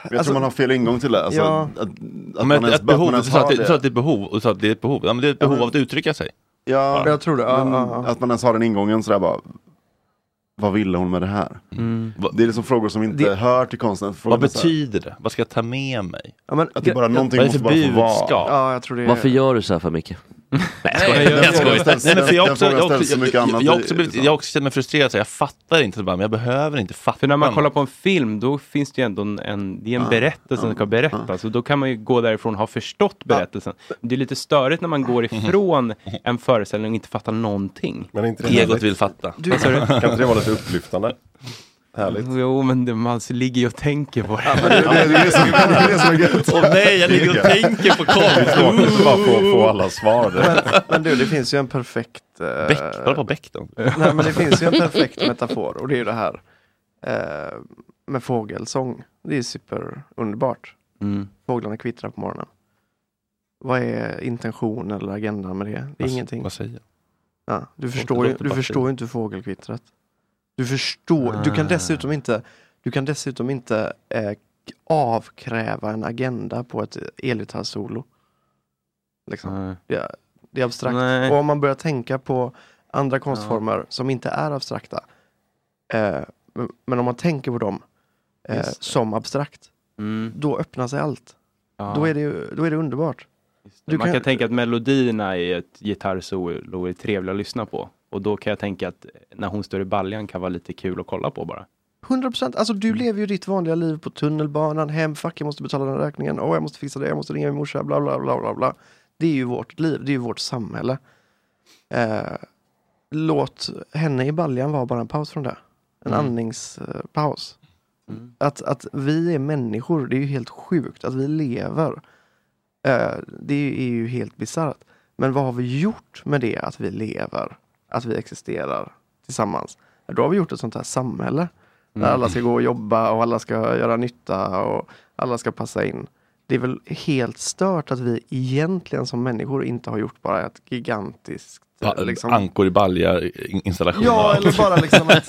Jag Alltså- tror man har fel ingång till det. Alltså, Ja. att, att, Ja, man men ens- ett behov, man du sa har att det, du sa det. att det är ett behov, och sa att det är ett behov. Ja, men det är ett behov men- av att uttrycka sig. Ja, Jag tror det. Ja, men ja, ja. Att man ens har den ingången sådär bara. Vad ville hon med det här? Mm. Det är liksom frågor som inte Det- hör till konsten. Frågan Vad så betyder det? Vad ska jag ta med mig? Ja, men, Att det är bara någonting det måste för bara få vara. Ja, jag tror det är... Varför gör du så här för Micke? Nej, jag skojar. Jag- skojar. ställs- Nej, men för jag, den också, jag, också, jag, jag, jag, också blivit, jag också mig frustrerad, så jag fattar inte, så bara, men jag behöver inte fatta. För när man något. kollar på en film, då finns det ju ändå en, en, det är en berättelse som ska berättas. Och då kan man ju gå därifrån och ha förstått berättelsen. Det är lite störigt när man går ifrån en föreställning och inte fattar någonting. Men inte Egot vill fatta. Du? Kan inte det vara lite upplyftande? Härligt. Jo, men det, man ligger ju och tänker på det. Det är det, det, det, som, det, är det som är gött. Åh nej, jag ligger och tänker på konst. Svårt att bara få, få alla svar. men, men du, det finns ju en perfekt... eh, Beck, kolla på Beck då. Nej men det finns ju en perfekt metafor och det är ju det här eh, med fågelsång. Det är superunderbart. Mm. Fåglarna kvittrar på morgonen. Vad är intention eller agendan med det? Det är Vad- ingenting. Vad säger jag? Ja, du förstår, ju, du förstår ju inte fågelkvittret. Du förstår, du kan Ah. dessutom inte du kan dessutom inte eh, avkräva en agenda på ett elgitarrsolo. Liksom. Det, är- det är abstrakt. Nej. Och om man börjar tänka på andra konstformer som inte är abstrakta. Eh, men, om man tänker på dem eh, som abstrakt, Mm. då öppnar sig allt. Ja. Då, är det, då är det underbart. man kan... kan- tänka att melodierna i ett gitarrsolo är trevliga att lyssna på. Och då kan jag tänka att när hon står i baljan kan vara lite kul att kolla på bara. 100% alltså du lever ju ditt vanliga liv på tunnelbanan, hem, fuck jag måste betala den räkningen, åh jag måste fixa det, jag måste ringa min morsa, bla bla bla bla bla. Det är ju vårt liv, det är ju vårt samhälle. Eh, låt henne i baljan vara bara en paus från det. En Mm. andningspaus. Att, att vi är människor, det är ju helt sjukt att vi lever. Eh, det är ju helt bisarrt. Men vad har vi gjort med det att vi lever? Att vi existerar tillsammans? Då har vi gjort ett sånt här samhälle. Där alla ska gå och jobba och alla ska göra nytta och alla ska passa in. Det är väl helt stört att vi egentligen som människor inte har gjort bara ett gigantiskt Ja, liksom, Ankor i balja installation. Ja, eller bara liksom ett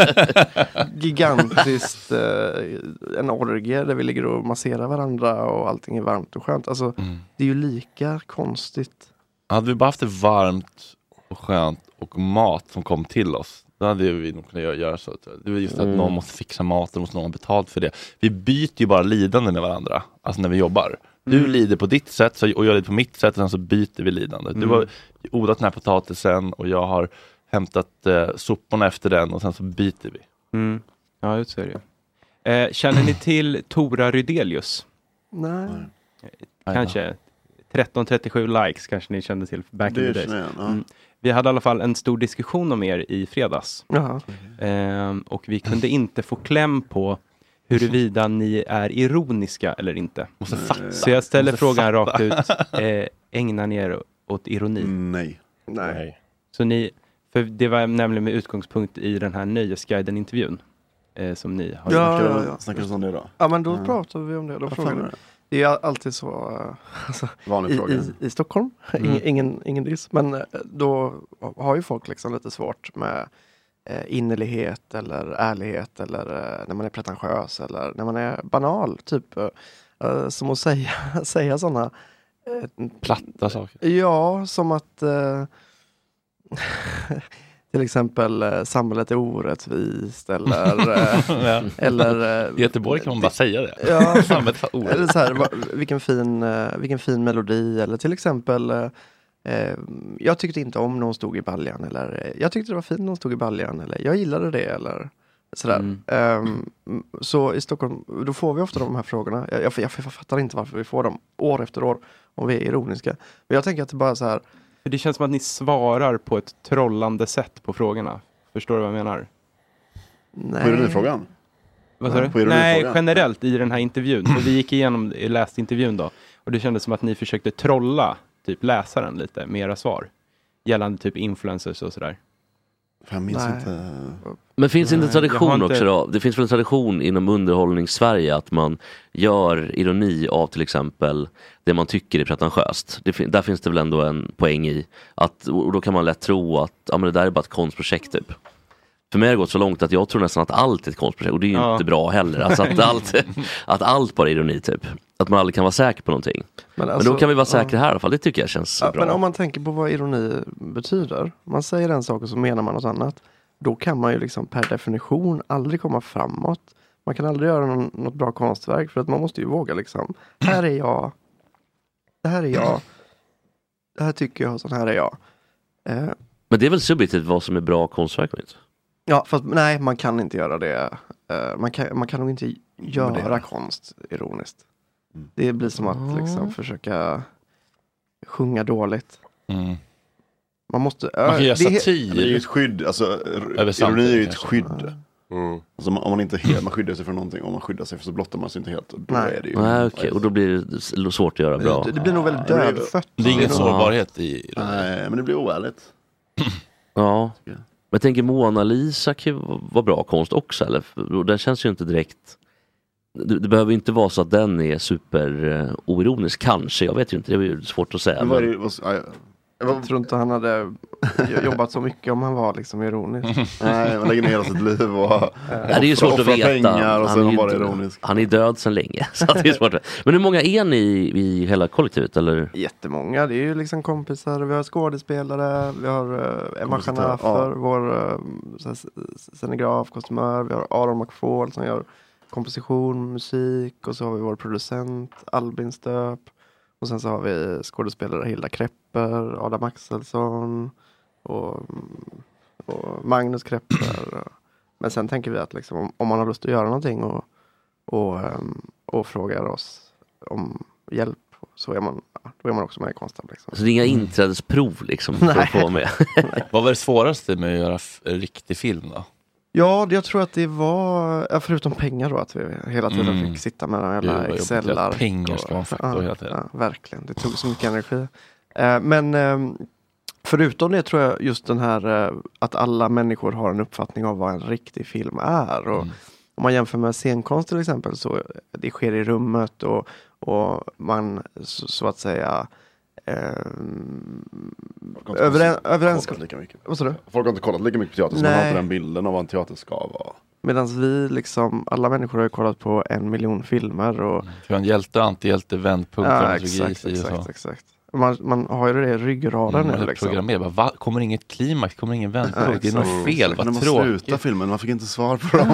gigantiskt, eh, en orgie där vi ligger och masserar varandra och allting är varmt och skönt. Alltså, Mm. det är ju lika konstigt. Hade vi bara haft det varmt och skönt och mat som kom till oss, då hade vi nog kunnat göra, så. Det är just att Mm. någon måste fixa maten, måste någon ha betalt för det. Vi byter ju bara lidande med varandra, alltså när vi jobbar. Du Mm. lider på ditt sätt och jag lider på mitt sätt och sen så byter vi lidande. Du Mm. har odlat den här potatisen och jag har hämtat eh, soporna efter den och sen så byter vi. Mm. Ja, just det ju. eh, Känner ni till Tora Rydelius? Nej. Kanske 1337 likes kanske ni kände till back Det in the days. Mm. Vi hade i alla fall en stor diskussion om er i fredags. Jaha. Ehm, och vi kunde inte få kläm på huruvida ni är ironiska eller inte. Måste fatta. Så jag ställer Måste frågan fatta. rakt ut. Eh, ägnar ni er åt ironi? Nej. Nej. Så ni, för det var nämligen med utgångspunkt i den här Nöjesguiden-intervjun. Eh, som ni har Ja, gjort. ja, ja. Snackar du om det då? Ja men då Ja. pratar vi om det. Då Vad det? Är alltid så eh, alltså, Vanlig i, i, i Stockholm, Mm. ingen, ingen, ingen diss, men eh, då har ju folk liksom lite svårt med eh, innerlighet eller ärlighet eller eh, när man är pretentiös eller när man är banal. Typ eh, som att säga, säga sådana eh, Platta saker. Ja, som att till exempel eh, samhället är orättvist eller eh, eller eh, I Göteborg kan man bara säga det. Ja, Samhället är orättvist. eller så här, va, vilken, fin, eh, vilken fin melodi eller till exempel eh, eh, jag tyckte inte om när hon stod i baljan eller jag tyckte det var fint när hon stod i baljan eller jag gillade det eller sådär. Mm. Ehm, så i Stockholm, då får vi ofta de här frågorna. Jag, jag, jag fattar inte varför vi får dem år efter år om vi är ironiska. Men jag tänker att det bara så här. För det känns som att ni svarar på ett trollande sätt på frågorna. Förstår du vad jag menar? Nej. På ironifrågan? Vad sa du? Nej, generellt i den här intervjun. För vi gick igenom, läste intervjun då. Och det kändes som att ni försökte trolla typ läsaren lite med era svar. Gällande typ influencers och sådär. Jag minns Nej. inte. Men finns det inte en tradition inte- också då? Det finns väl en tradition inom underhållnings-Sverige att man gör ironi av till exempel det man tycker är pretentiöst. Det där finns det väl ändå en poäng i att, och då kan man lätt tro att ja, men det där är bara ett konstprojekt typ. För mig har det gått så långt att jag tror nästan att allt är ett konstprojekt och det är ju Ja. inte bra heller. Alltså att, allt, att allt bara är ironi typ. Att man aldrig kan vara säker på någonting. Men, alltså, då kan vi vara ja. säkra här i alla fall, det tycker jag känns Ja, bra. men om man tänker på vad ironi betyder. Man säger en sak och så menar man något annat. Då kan man ju liksom per definition aldrig komma framåt. Man kan aldrig göra någon, något bra konstverk för att man måste ju våga liksom. Här är jag. Det här är jag. Det här tycker jag, så här är jag. Eh, Men det är väl subjektivt vad som är bra konstverk? Inte? ja, fast nej, man kan inte göra det. Eh, man, kan, man kan nog inte göra Värdera. konst ironiskt. Det blir som att liksom försöka sjunga dåligt. Mm. Man måste... Man kan göra det är- satir. Det är ju ett skydd, alltså Över ironi är ju ett skydd. Mm. Alltså, om man inte helt, man skyddar sig från någonting, om man skyddar sig så blottar man sig inte helt. Och då Nej. är det ju Nej okej, och då blir det svårt att göra bra. Det, det blir nog väldigt det dödfött. Det är ingen sårbarhet i Nej, men det blir oärligt. Ja. Men jag tänker Mona Lisa kan vara bra konst också eller? Den känns ju inte direkt det, det behöver ju inte vara så att den är super uh, oironisk, kanske, jag vet ju inte, det är ju svårt att säga. Men vad är Men, det, vad, ja. Jag tror inte han hade jobbat så mycket om han var liksom ironisk. Nej, man lägger ner hela sitt liv och ja, det är ju svårt att offrar veta. pengar och Han sen är man bara ironisk. Han är död sedan länge. Så det är svårt. Men hur många är ni i, i hela kollektivet? Eller? Jättemånga, det är ju liksom kompisar, vi har skådespelare, vi har uh, Emma Schanafer, ja. vår uh, s- scenograf, kostymör, vi har Aron McFall som gör komposition, musik och så har vi vår producent Albin Stöp. Och sen så har vi skådespelare Hilda Krepper, Adam Axelsson och, och Magnus Krepper. Men sen tänker vi att liksom, om, om man har lust att göra någonting och, och, ehm, och frågar oss om hjälp så är man, då är man också med i Konstab. Liksom. Så det är inga inträdesprov liksom för att få med? Vad var det svåraste med att göra riktig film då? Ja, jag tror att det var, förutom pengar då, att vi hela tiden Mm. fick sitta med de Gud, jävla vad jobbigt. excelar. Pengar ska man ja, hela tiden. Ja, verkligen, det tog så mycket energi. Eh, men ehm, förutom det tror jag just den här eh, att alla människor har en uppfattning av vad en riktig film är. Och Mm. Om man jämför med scenkonst till exempel så det sker i rummet och, och man så, så att säga överen, överens... kollat lika mycket. Vad sa du? Folk har inte kollat lika mycket på teater så man har inte den bilden av vad en teater ska vara. Medan vi liksom, alla människor har ju kollat på en miljon filmer och Vi har en hjälte, antihjälte, vändpunkt, Ja, exakt, exakt, så. exakt. Man, man har ju det i ryggraden Mm, nu man liksom. programmerar va? Kommer inget klimax, kommer ingen vändpunkt, det är något fel, När vad man tråkigt. slutar filmen, man fick inte svar på dem.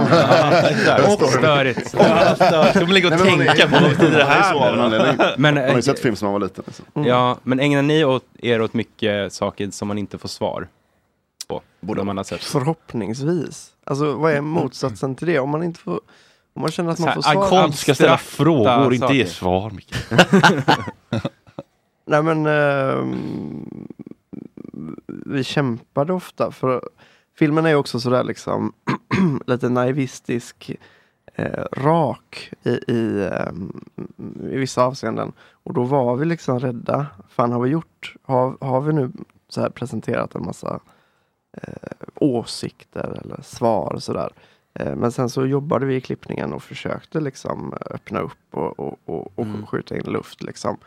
Och störigt. Ja, störigt. Man och Nej, men man är- tänka på vad betyder det man här? Men, Man har ju eh, sett film som man var liten. Liksom. Ja, men ägnar ni åt, er åt mycket saker som man inte får svar på? Borde man ha sett. Förhoppningsvis. Alltså vad är motsatsen till det? Om man inte får om man känner att man får svar. Konst ska ställa frågor, inte ge svar. Nej men ehm, vi kämpade ofta för filmen är ju också sådär liksom lite naivistisk eh, rak i, i, ehm, i vissa avseenden. Och då var vi liksom rädda. Fan har vi gjort? Har, har vi nu så här presenterat en massa eh, åsikter eller svar och sådär. Eh, men sen så jobbade vi i klippningen och försökte liksom öppna upp och, och, och, och skjuta in luft liksom.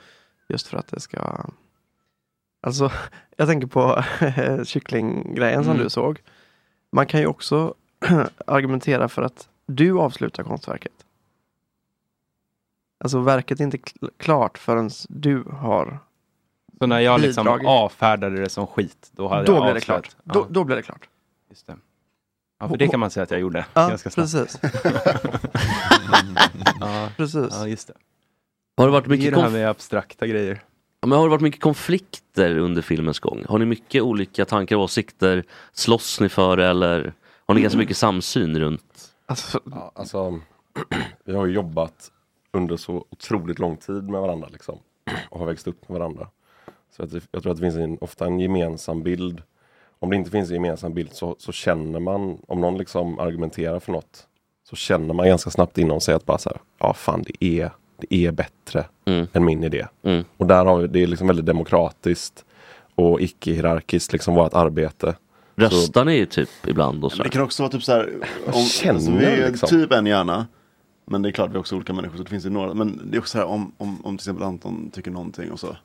Just för att det ska Alltså, jag tänker på kycklinggrejen som Mm. du såg. Man kan ju också argumentera för att du avslutar konstverket. Alltså verket är inte kl- klart förrän du har Så när jag liksom bidragit. avfärdade det som skit, då hade Då jag blir det klart. Då, då blir det klart. Just det. Ja, för det kan man säga att jag gjorde. Ja, ganska snabbt. precis. ja, Precis. Ja, just det. Har det varit mycket det här med abstrakta grejer. Ja, men har det varit mycket konflikter under filmens gång? Har ni mycket olika tankar och åsikter? Slåss ni för det eller har ni ganska mycket samsyn runt? Alltså, Ja, alltså, vi har ju jobbat under så otroligt lång tid med varandra liksom. Och har växt upp med varandra. Så att jag tror att det finns en, ofta en gemensam bild. Om det inte finns en gemensam bild så, så känner man, om någon liksom argumenterar för något, så känner man ganska snabbt inom sig att bara så här, ja fan det är, det är bättre Mm. än min idé. Mm. Och där har vi, det är liksom väldigt demokratiskt och icke-hierarkiskt liksom vårt arbete. Röstar ni typ ibland och så? det kan också vara typ så här, Jag om, känner alltså, vi är liksom. typ en hjärna. Men det är klart vi är också olika människor så det finns ju några. Men det är också så här om, om, om till exempel Anton tycker någonting och så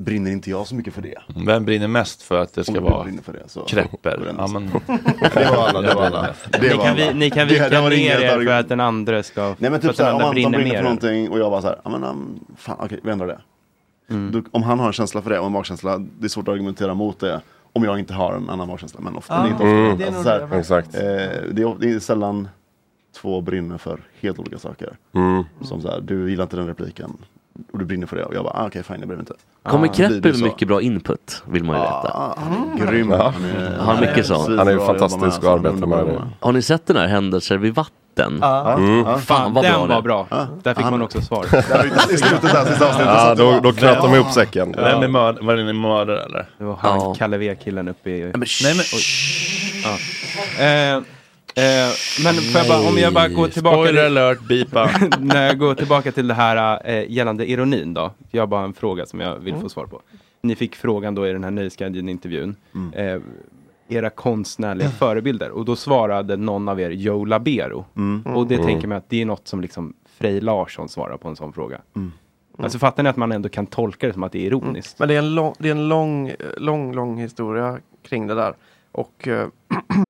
brinner inte jag så mycket för det. Vem brinner mest för att det ska du vara brinner för det, så- Krepper? Ja, men... Det var alla, det var alla. Det Ni var kan, vi, ni kan Det- det vika var ner er för att den andra ska... Nej men typ såhär, om Anton brinner för någonting och jag bara såhär, ja men um, fan okej vi ändrar det. Mm. Då, om han har en känsla för det och en magkänsla, det är svårt att argumentera mot det. Om jag inte har en annan magkänsla, men ofta, det Mm. det är Alltså, det. Exakt. eh, det, är, det är sällan två brinner för helt olika saker. Mm. Som såhär, du gillar inte den repliken. Och du brinner för det och jag bara, ah, okej fine jag bryr mig inte. Kommer Ah, Krepper med mycket bra input? Vill man ju veta. Ah, han är grym. Ja. Han är, Han har mycket sånt. Han är ju fantastisk att arbeta med det. Har ni sett den här Händelser vid vatten? Ja. Mm. Ja. Fan vad den bra var det. bra. Ja. Där fick Han- man också svar. I slutet där, sista avsnittet. Ja, så då, då knöt de ihop säcken. Vem är mörd- var det mördare eller? Det var han, Ja. Kalle V-killen uppe i... Nej men Ja. Eh, men får jag bara, om jag bara går tillbaka... Spoiler alert, bipa. när jag går tillbaka till det här eh, gällande ironin då. Jag har bara en fråga som jag vill få svar på. Ni fick frågan då i den här Nöjesguiden-intervjun. Eh, era konstnärliga förebilder. Och då svarade någon av er Joe Labero. Och det tänker man att det är något som liksom Frej Larsson svarar på en sån fråga. Alltså fattar ni att man ändå kan tolka det som att det är ironiskt? Men det är en lång, det är en lång, lång, lång historia kring det där. Och eh,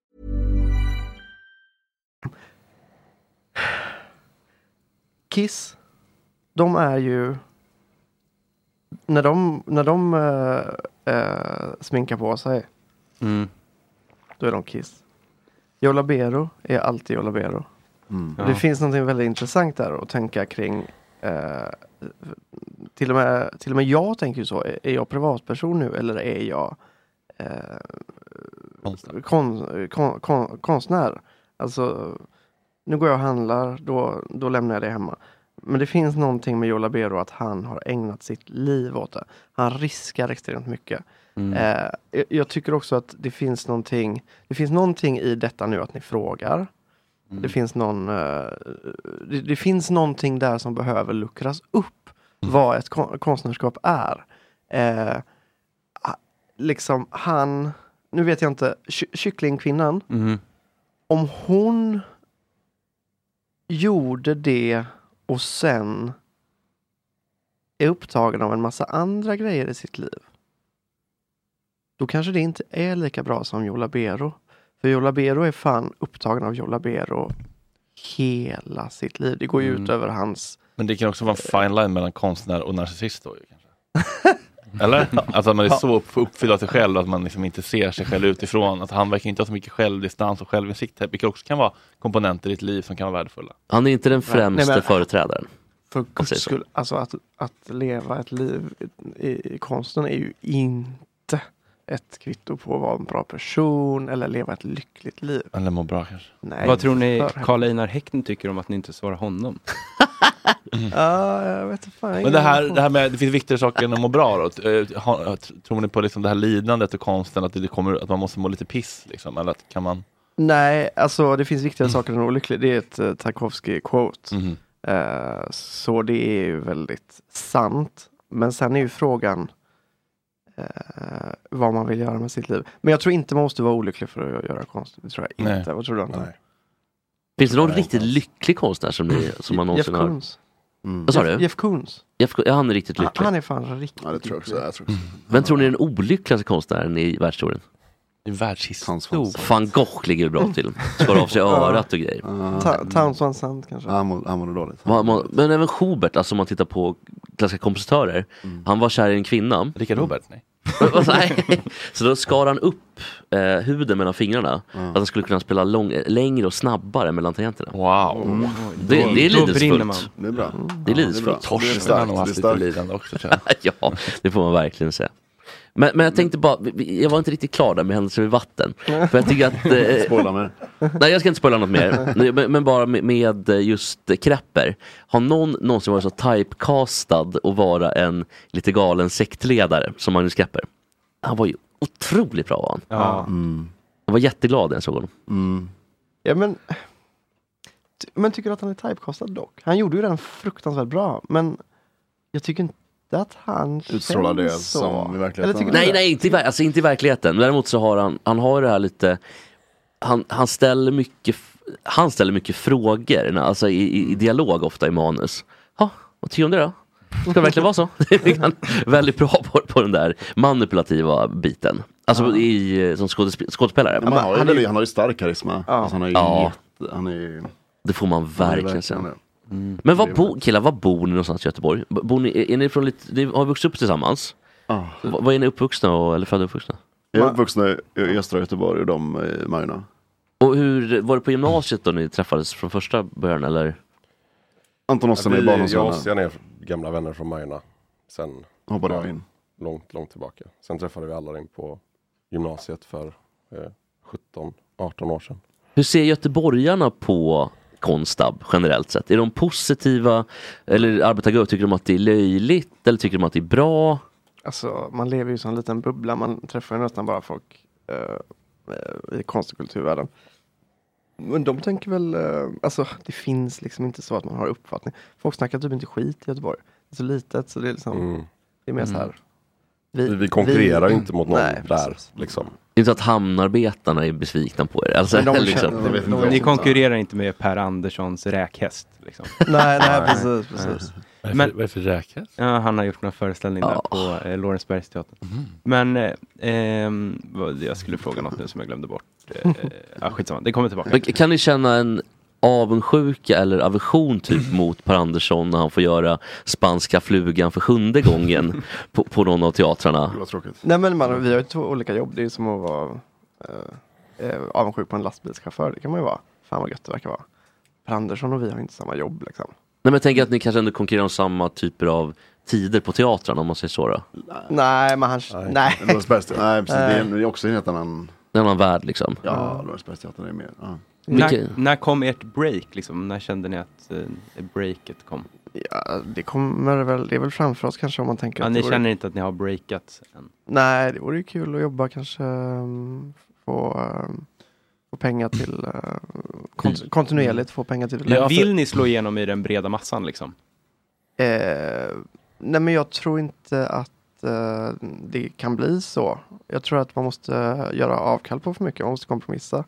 Kiss, de är ju... När de, när de eh, eh, sminkar på sig, Mm. då är de Kiss. Joe Labero är alltid Joe Labero. Mm. Det finns något väldigt intressant där att tänka kring. Eh, till, och med, till och med jag tänker ju så. Är jag privatperson nu eller är jag eh, kon, kon, kon, konstnär? Alltså, nu går jag och handlar, då, då lämnar jag det hemma. Men det finns någonting med Joe Labero att han har ägnat sitt liv åt det. Han riskar extremt mycket. Mm. Eh, jag- tycker också att det finns någonting, det finns någonting i detta nu att ni frågar. Mm. Det finns någon, eh, det, det finns någonting där som behöver luckras upp. Mm. Vad ett kon- konstnärskap är. Eh, liksom han, nu vet jag inte, ky- kycklingkvinnan. Om hon gjorde det och sen är upptagen av en massa andra grejer i sitt liv. Då kanske det inte är lika bra som Joe Labero. För Joe Labero är fan upptagen av Joe Labero hela sitt liv. Det går ju Mm. ut över hans... Men det kan också vara en fine line mellan konstnär och narcissist då kanske. Eller? Alltså att man är så upp- uppfylld av sig själv att man liksom inte ser sig själv utifrån. Att han verkar inte ha så mycket självdistans och självinsikt, vilket också kan vara komponenter i ett liv som kan vara värdefulla. Han är inte den Nej, främste men- företrädaren. För guds så. skull, alltså att, att leva ett liv i, i konsten är ju inte ett kvitto på att vara en bra person eller leva ett lyckligt liv. Eller må bra kanske. Nej, Vad tror ni Karl Einar Häcknen tycker om att ni inte svarar honom? Ja, jag vet inte fan. Men det här, det här med, det finns viktigare saker än att må bra då. Eh, Tror ni på liksom det här lidandet och konsten, att, det kommer, att man måste må lite piss liksom? Eller att kan man... Nej, alltså det finns viktigare saker än olycklig. Det är ett uh, Tarkovsky-quote. Mhm. Eh, så det är ju väldigt sant. Men sen är ju frågan eh, vad man vill göra med sitt liv. Men jag tror inte man måste vara olycklig för att göra konst. Det tror jag Nej. inte. Vad tror du Anton? Finns det någon riktigt lycklig konstnär som, ni, som man Jeff någonsin har? Koons. Vad sa du? Jeff, Jeff Koons. Jeff, ja, han är riktigt lycklig. han är fan riktigt Ja, det tror jag också. Jag tror också. Vem tror ni är den olyckligaste konstnären i världshistorien? I världshistorien? Van Gogh ligger bra till. Skar av sig örat och grejer. Ta- Towns Van Sant kanske. Han mår, han mår dåligt. Va- ma- Men även Schubert, alltså om man tittar på klassiska kompositörer. Han var kär i en kvinna. Richard Robert? Nej. Så då skar han upp eh, huden mellan fingrarna. Att han skulle kunna spela lång, längre och snabbare mellan tangenterna. Wow. Mm. Det, det är lidelsefullt. Det är bra. Det är lidelsefullt. Torsten har haft lite lidande också ja, det får man verkligen säga. Men, men jag tänkte bara, jag var inte riktigt klar där med händelser vid vatten. För jag tycker att... Eh, Spoila mer. Nej jag ska inte spoila något mer. Men, men bara med, med just Krepper. Har någon någonsin varit så typecastad att vara en lite galen sektledare som Magnus Krepper? Han var ju otroligt bra var han. Ja. Jag var jätteglad när jag såg honom. Mm. Ja, men, men tycker du att han är typecastad dock? Han gjorde ju den fruktansvärt bra. Men jag tycker inte att han Utstrålar det så. som i verkligheten. Eller Nej, nej, inte alltså, inte i verkligheten. Däremot så har han, han har det här lite, han, han ställer mycket, han ställer mycket frågor, alltså i, i, dialog ofta i manus. Ja, vad tycker du om det då? Ska det verkligen vara så? han är väldigt bra på, på den där manipulativa biten. Alltså i, som skådesp- skådespelare. Men han, har ju, han har ju stark karisma. Alltså, han, har ju Ja. jätte, han är. Det får man är verkligen säga. Det. Men var bo, killar, var bor ni någonstans i Göteborg? Bor ni, är ni från lite, ni har vuxit upp tillsammans? Va- Var är ni uppvuxna och, eller födda och uppvuxna? Jag är uppvuxen i östra Göteborg och de i Majorna. Och hur, var det på gymnasiet då ni träffades från första början eller? Anton Ossen är Vi- Jag och. Ossian är gamla vänner från Majorna. Sen Hoppade ja, jag in. Långt, långt tillbaka. Sen träffade vi alla in på gymnasiet för eh, 17-18 år sedan. Hur ser göteborgarna på Konstab generellt sett? Är de positiva? Eller arbetargrupp, tycker de att det är löjligt? Eller tycker de att det är bra? Alltså, man lever ju som en liten bubbla. Man träffar ju nästan bara folk eh, eh, i konst och kulturvärlden. Men de tänker väl, eh, alltså det finns liksom inte så att man har uppfattning. Folk snackar typ inte skit i Göteborg. Det är så litet så det är liksom, Mm. det är mer så här. Vi, vi konkurrerar vi- inte mot någon Nej, där. Liksom. Det är inte så att hamnarbetarna är besvikna på er? Alltså, Men de liksom. känner- de- de- Ni konkurrerar inte med Per Anderssons räkhäst. Liksom. Nej, nej, precis, precis. Vad är det för- vad är det för räkhäst? Ja, han har gjort några föreställningar där på eh, Lorensbergsteatern. Men eh, vad, jag skulle fråga något nu som jag glömde bort. Eh, ja, skitsamma, det kommer tillbaka. Men kan ni känna en avundsjuka eller aversion typ mot Per Andersson när han får göra Spanska flugan för sjunde gången på, på någon av teatrarna? Nej men man, vi har ju två olika jobb. Det är som att vara eh, eh, avundsjuk på en lastbilschaufför. Det kan man ju vara. Fan vad gött det verkar vara. Per Andersson och vi har inte samma jobb liksom. Nej men jag tänker att ni kanske ändå konkurrerar om samma typer av tider på teatrarna om man säger så då? Nej men han, nej. Lorensbergsteatern, nej precis, det är, det är också en helt annan... En annan värld liksom? Ja, Lorensbergsteatern är mer... Ja. När, när kom ert break? Liksom? När kände ni att eh, breaket kom? Ja, det kommer väl, det är väl framför oss kanske om man tänker Ja, att ni det vore- känner inte att ni har breakat än? Nej, det vore ju kul att jobba kanske um, få, um, få pengar till uh, kont- kontinuerligt få pengar till Men vill ni slå igenom i den breda massan liksom? Eh, nej men jag tror inte att eh, det kan bli så. Jag tror att man måste göra avkall på för mycket, man måste kompromissa.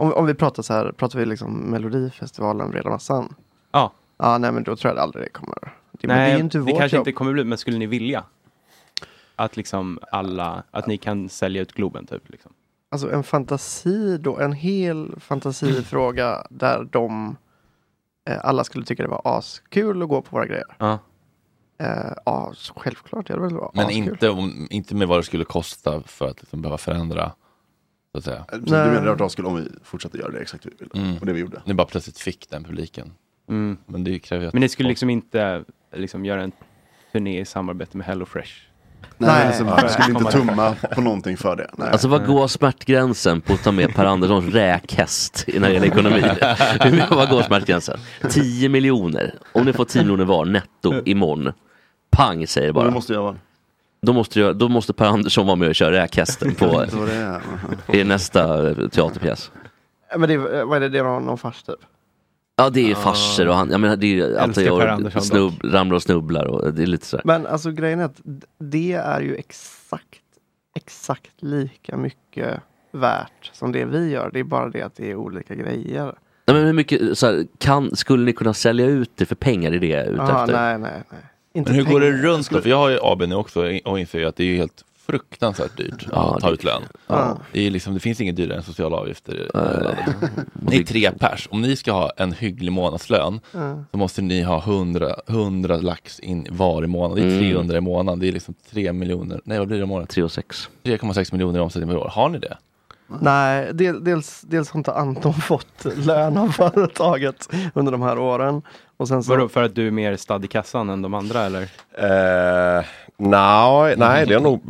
Om, om vi pratar så här, pratar vi liksom Melodifestivalen, breda massan. Ja. Ja, nej men då tror jag det aldrig kommer. Det, men Nej, det är ju inte det kanske jobb. inte kommer bli, men skulle ni vilja? Att liksom alla, att ni kan sälja ut Globen typ? Liksom. Alltså en fantasi då, en hel fantasifråga där de eh, alla skulle tycka det var askul att gå på våra grejer. Ja. Eh, ja, självklart. Det väl vara Men askul. inte, om, inte med vad det skulle kosta för att liksom behöva förändra. Så att säga. Så du menar det hade varit askul om vi fortsatte göra det exakt hur vi ville? Mm. Och det vi gjorde? Ni bara plötsligt fick den publiken. Mm. Men det kräver ju att Men ni skulle liksom inte liksom göra en turné i samarbete med HelloFresh? Nej, alltså, För vi att skulle inte tumma på någonting för det. Nej. Alltså vad går smärtgränsen på att ta med Per Anderssons räkhäst när det gäller ekonomi? Vad går smärtgränsen? 10 miljoner. Om ni får 10 miljoner var netto imorgon. Pang säger det bara. Det måste jag vara. Då måste, jag, då måste Per Andersson vara med och köra räkhästen på, i nästa eh, teaterpjäs. Men det, är- vad är det, det är någon, någon fars typ? Ja det är ju farser och han, jag menar det är allt jag Per gör, Andersson snubb, ramlar och snubblar och det är lite sådär. Men alltså grejen är att d- det är ju exakt, exakt lika mycket värt som det vi gör. Det är bara det att det är olika grejer. Nej, men hur mycket, så här, kan, skulle ni kunna sälja ut det för pengar? Är det jag är ute Aha, efter? nej, nej, nej. Inte Men hur går det pengar. runt då? För jag har ju AB nu också och inser att det är helt fruktansvärt dyrt Ja, att ta ut lön. Ja. Det, är liksom, det finns inget dyrare än sociala avgifter. landet. Ni är tre pers. Om ni ska ha en hygglig månadslön Ja. så måste ni ha 100, 100 lax in var i månaden. Det är Mm. 300 i månaden. Det är liksom 3 miljoner. Nej, vad blir det i månaden? 3 och 6. 3,6 miljoner i omsättning per år. Har ni det? Nej, del, dels, dels har inte Anton fått lön av företaget under de här åren. Och sen så, Vadå, för att du är mer stadd i kassan än de andra eller? Eh, nej, nej, det är nog...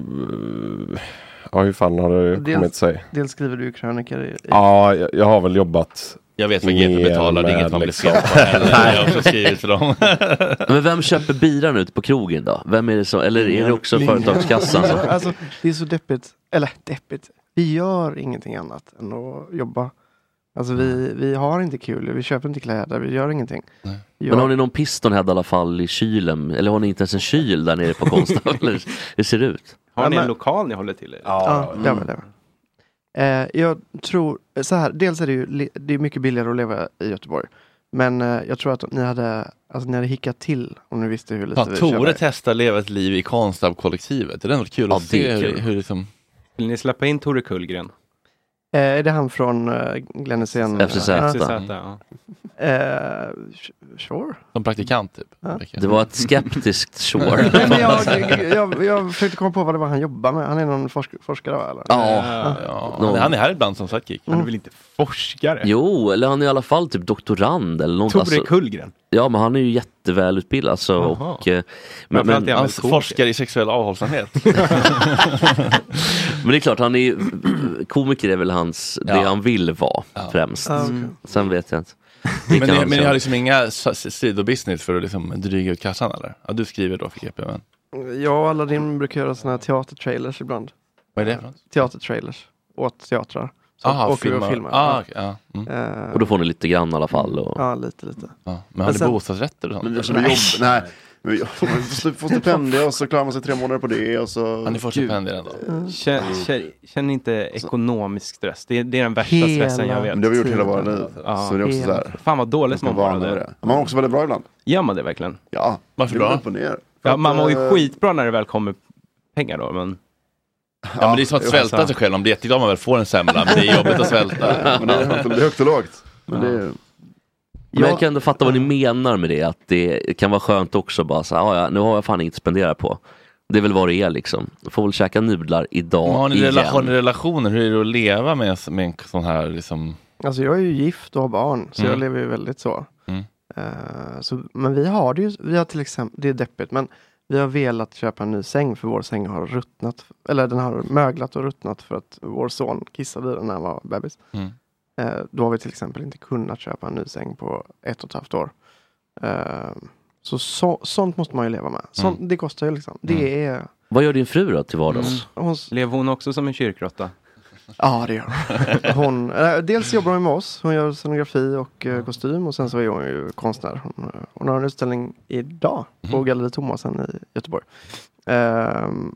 Ja, hur fan har det kommit dels, sig? dels skriver du ju krönikor i, Ja, jag, jag har väl jobbat Jag vet vad GP mer betalar, det är inget man blir fel på. Jag har också skrivit till dem. Men vem köper biran ute på krogen då? Vem är det som, eller är det också företagskassan? som- Alltså, det är så deppigt. Eller deppigt. Vi gör ingenting annat än att jobba. Alltså vi, vi har inte kul, vi köper inte kläder, vi gör ingenting. Men har ni någon pistonhead i alla fall i kylen? Eller har ni inte ens en kyl där nere på Konsthall? Hur ser det ut? Har Ja, ni en lokal ni håller till i? Ja, det var det. Eh, jag tror, så här, dels är det ju det är mycket billigare att leva i Göteborg. Men eh, jag tror att ni hade, alltså, ni hade hickat till om ni visste hur lite Fan, vi Tore testar leva ett liv i Konstab-kollektivet. Det är något kul Ja, att det se är hur, kul. hur liksom... Vill ni släppa in Tore Kullgren? Eh, är det han från uh, Glenn Hysén? FCZ. Ja. FCZ, ja. Eh, sure. Som praktikant typ. Det var ett skeptiskt sure. Nej, men jag, jag, jag försökte komma på vad det var han jobbar med. Han är någon forsk forskare va, eller? Ja. Ja, Någon- han är här ibland som sidekick. Han är väl inte forskare? Jo, eller han är i alla fall typ doktorand eller något. Tore Kullgren? Ja, men han är ju jättevälutbildad alltså, Jaha. och, eh, men, men, han väl komiker? forskar i sexuell avhållsamhet. men det är klart, han är ju, komiker är väl hans, det Ja. han vill vara Ja. främst. Ah, okej. Sen vet jag inte. Det men, ni, men ni har liksom inga sidobusiness för att liksom dryga ut kassan eller? Ja, du skriver då för GP, men Jag och Aladdin brukar göra sådana här teatertrailers ibland. vad är det för något? Teatertrailers åt teatrar. Så Aha, åker vi och filmar. filmar. Ah, Ja. okej, ja. Mm. Eh, Och då får ni lite grann i alla fall. Och, Ja, lite, lite. Ja. Men har ni sen- bostadsrätter och sånt? Men alltså, vi jobb, nej. Men får stipendier och så klarar man sig tre månader på det och så... Ja, ni får stipendier ändå. Känner, känner, känner inte ekonomisk stress? Det är, det är den värsta Hela stressen jag vet. Men det har vi gjort hela våra liv. Ja. Så det är också så här. Fan vad dåligt Man vara det. det. Man är också väldigt bra ibland. Gör man det verkligen? Ja. Varför det upp och ner. Ja, man mår ju eh, skitbra när det väl kommer pengar då, men... Ja, men det är som att svälta sig själv. Man blir jätteglad om man väl får en semla, men det är jobbigt att svälta. Men det är det är högt och lågt. Men det är, Men jag kan ändå fatta vad ni menar med det, att det kan vara skönt också bara så här, "Ah, ja, nu har jag fan inget att spendera på. Det är väl vad det är liksom. Får väl käka nudlar idag Men har, ni igen. rela- har ni relationer? Hur är det att leva med, en- med en sån här liksom... Alltså jag är ju gift och har barn, så Mm. jag lever ju väldigt så. Mm. Eh, så. Men vi har det ju, vi har till exempel, det är deppigt, men vi har velat köpa en ny säng för vår säng har ruttnat, eller den har möglat och ruttnat för att vår son kissade i den när han var bebis. Mm. Eh, då har vi till exempel inte kunnat köpa en ny säng på ett och ett halvt år. Eh, Så, så sånt måste man ju leva med. Sånt, Mm. Det kostar ju liksom. Det är... Vad gör din fru då till vardags? Hon... Lever hon också som en kyrkråtta? Ja, det gör hon. hon eh, dels jobbar hon med oss. Hon gör scenografi och eh, kostym och sen så är hon ju konstnär. Hon, eh, hon har en utställning idag på Galleri Thomasen i Göteborg. Ehm,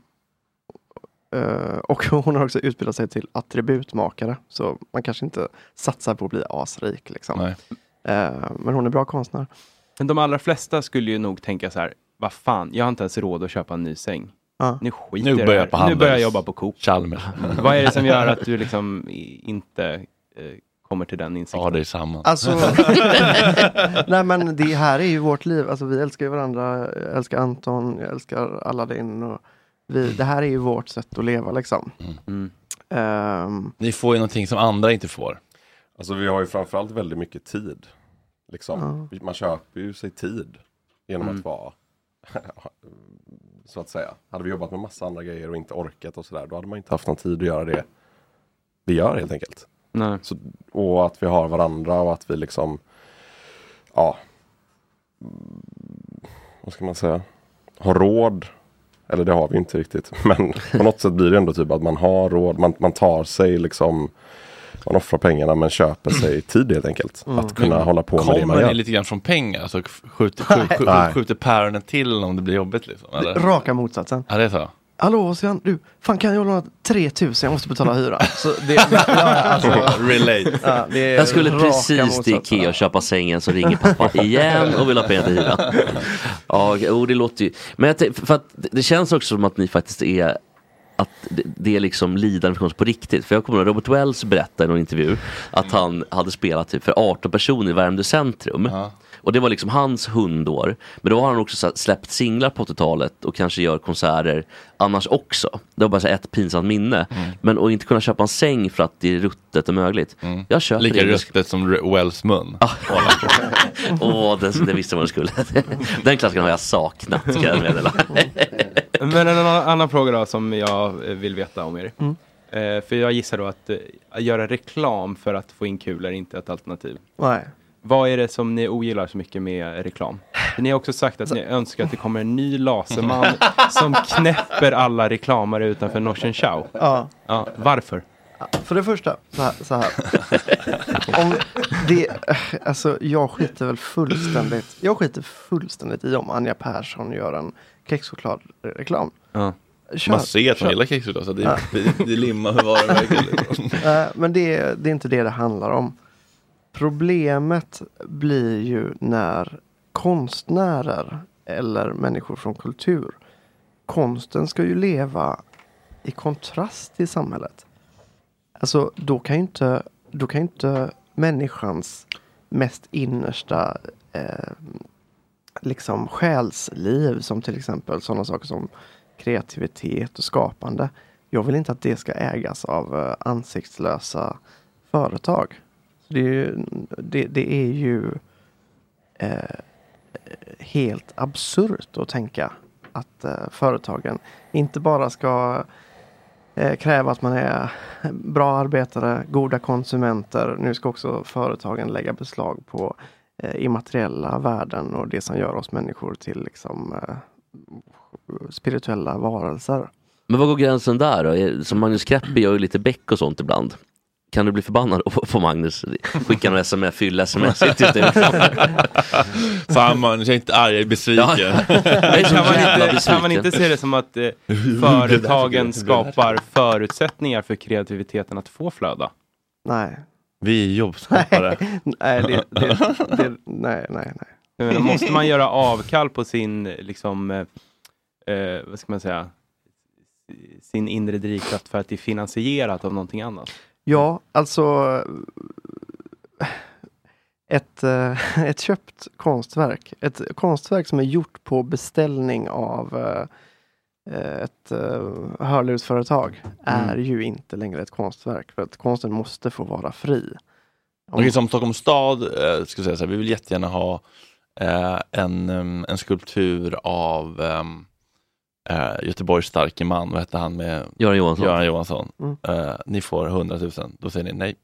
eh, och hon har också utbildat sig till attributmakare. Så man kanske inte satsar på att bli asrik liksom. Eh, men hon är bra konstnär. Men de allra flesta skulle ju nog tänka så här, vad fan, jag har inte ens råd att köpa en ny säng. Ja. Nu skiter Nu börjar jag på Nu börjar jag jobba på Coop. Chalmers. Vad är det som gör att du liksom inte eh, kommer till den insikten? Ja, det är samma. Alltså, nej men det här är ju vårt liv. Alltså vi älskar ju varandra. Jag älskar Anton, jag älskar Aladdin. Och vi, det här är ju vårt sätt att leva liksom. Mm. Ehm, Ni får ju någonting som andra inte får. Alltså vi har ju framförallt väldigt mycket tid. Liksom. Man köper ju sig tid genom Mm. att vara så att säga. Hade vi jobbat med massa andra grejer och inte orkat och sådär, då hade man inte haft någon tid att göra det vi gör helt enkelt. Nej. Så, och att vi har varandra och att vi liksom, ja, vad ska man säga, har råd. Eller det har vi inte riktigt. Men på något sätt blir det ändå typ att man har råd. Man, man tar sig liksom, man offrar pengarna men köper sig tid helt enkelt. Mm. Att kunna Men hålla på med det man Kommer gör. ni lite grann från pengar? Alltså skjuter, skjuter, skjuter, päronen till om det blir jobbigt liksom? Eller? raka motsatsen. Ja, det är så. Hallå Oskar, du, fan kan jag låna 3000? Jag måste betala hyra. Så det, ja, alltså, Relate. Ja, det är Jag skulle precis till. Ikea och köpa sängen så ringer pappa igen och vill ha pengar till hyran. Ja, jo, det låter ju. Men jag för att det känns också som att ni faktiskt är att det- är liksom lidande för konst på riktigt. För jag kommer ihåg Robert Wells berättade i någon intervju att han hade spelat typ för 18 personer i Värmdö centrum. Och det var liksom hans hundår. Men då har han också släppt singlar på 80-talet och kanske gör konserter annars också. Det var bara så ett pinsamt minne. Men att inte kunna köpa en säng för att det är ruttet och mögligt. Jag köper Lika det. ruttet som Wells mun. Åh, det, det visste man skulle. Den klassikern har jag saknat kan jag meddela. Men en annan, annan fråga då som jag eh, vill veta om er. Mm. Eh, för jag gissar då att, eh, göra reklam för att få in kul är inte ett alternativ. Nej. Vad är det som ni ogillar så mycket med reklam? Ni har också sagt att ni önskar att det kommer en ny laserman som knäpper alla reklamare utanför Norsen Chow. Ja. ja. Varför? För det första, så här. Så här. om det, alltså, jag skiter väl fullständigt, jag skiter fullständigt i om Anja Persson gör en kexchokladreklam. Ja. Kör, Man ser att man gillar kexchoklad så det, Ja. det, det limmar med varumärket. Liksom. Nej, men det, är- det är inte det det handlar om. Problemet blir ju när konstnärer eller människor från kultur. Konsten ska ju leva i kontrast till samhället. Alltså då kan ju inte, då kan ju inte människans mest innersta eh, liksom själsliv som till exempel sådana saker som kreativitet och skapande. Jag vill inte att det ska ägas av eh, ansiktslösa företag. Så det, är ju, det, det är ju eh, helt absurt att tänka att eh, företagen inte bara ska eh, kräva att man är bra arbetare, goda konsumenter. Nu ska också företagen lägga beslag på eh, immateriella värden och det som gör oss människor till liksom, eh, spirituella varelser. Men vad går gränsen där då? Är- Som Magnus Kreppi gör ju lite bäck och sånt ibland. Kan du bli förbannad på- Magnus? Skicka några sms, fylla sms. Fan Magnus, jag är inte arg, jag är besviken. Ja. Kan man, inte, kan man inte se det som att eh, företagen skapar förutsättningar för kreativiteten att få flöda? Nej. Vi är jobbskapare. nej, det, det, det, nej, nej, nej. Menar, måste man göra avkall på sin, liksom, eh, eh, vad ska man säga, sin inre drivkraft för att det är finansierat av någonting annat? Ja, alltså ett, eh, ett köpt konstverk. Ett konstverk som är gjort på beställning av eh, ett uh, hörlursföretag är Mm. ju inte längre ett konstverk. För att konsten måste få vara fri. Okej, som Stockholms stad eh, ska säga så här, vi vill jättegärna ha eh, en, em, en skulptur av um, eh, Göteborgs starke man, vad hette han med Göran Johansson. Göran Johansson. Mm. Eh, ni får 100 000, då säger ni nej.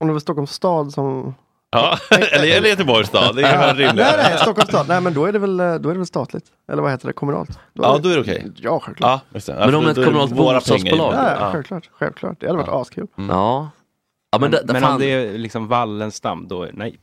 Om det var Stockholms stad som... Ja, eller, eller Göteborgs stad, det är väl rimligt. Nej, nej, Stockholms stad. Nej, men då är det väl, då är det väl statligt. Eller vad heter det? Kommunalt. Ja, då är det okej. Ja, självklart. Ja, just det. Ja, Men om då- ett då är det kommunalt bostadsbolag? Ja, Ja. självklart. Självklart. Det hade varit askul. Ja. Ja, men, men det, men fan, om det är liksom Wallenstam, då nej.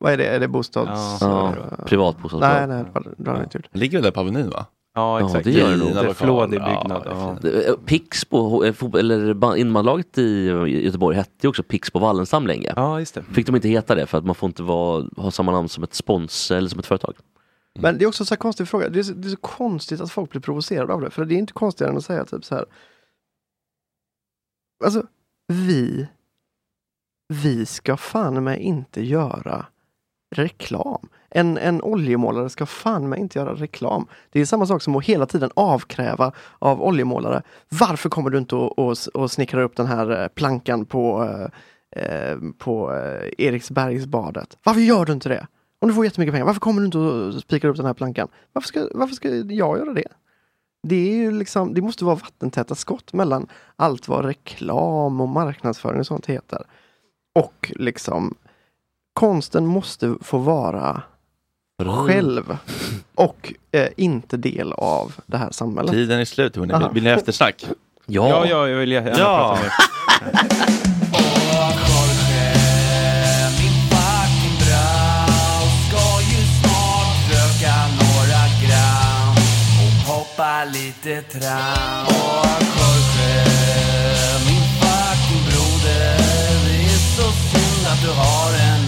Vad är det? Är det bostads... Ja, privat bostadsbolag. Nej, nej, det har- det det inte gjort. Det ligger väl där på Avenyn va? Ja, exakt. det gör det nog. Det flådig byggnad. Ja. Eh, Pixbo, eh, fotboll- eller ba- innebandylaget i Göteborg hette ju också Pixbo Wallenstam länge. Ja, just det. Fick de inte heta det för att man får inte vara, ha samma namn som ett spons eller som ett företag. Men det är också en så här konstig fråga. Det är, så, det är så konstigt att folk blir provocerade av det. För det är inte konstigare än att säga typ så här. Alltså, vi. Vi ska fan med inte göra reklam. En, en oljemålare ska fan mig inte göra reklam. Det är samma sak som att hela tiden avkräva av oljemålare. Varför kommer du inte och, och, och snickrar upp den här eh, plankan på, eh, eh, på eh, Eriksbergsbadet? Varför gör du inte det? Om du får jättemycket pengar, varför kommer du inte och spikar upp den här plankan? Varför ska, varför ska jag göra det? Det, är ju liksom, det måste vara vattentäta skott mellan allt vad reklam och marknadsföring och sånt heter. Och liksom konsten måste få vara själv och eh, inte del av det här samhället. Tiden är slut hörni. Aha. Vill ni ha eftersnack? Ja, ja, jag vill gärna Ja. prata mer. Lite tram. Åh, Jorge, min fucking broder. Det är så synd att du har en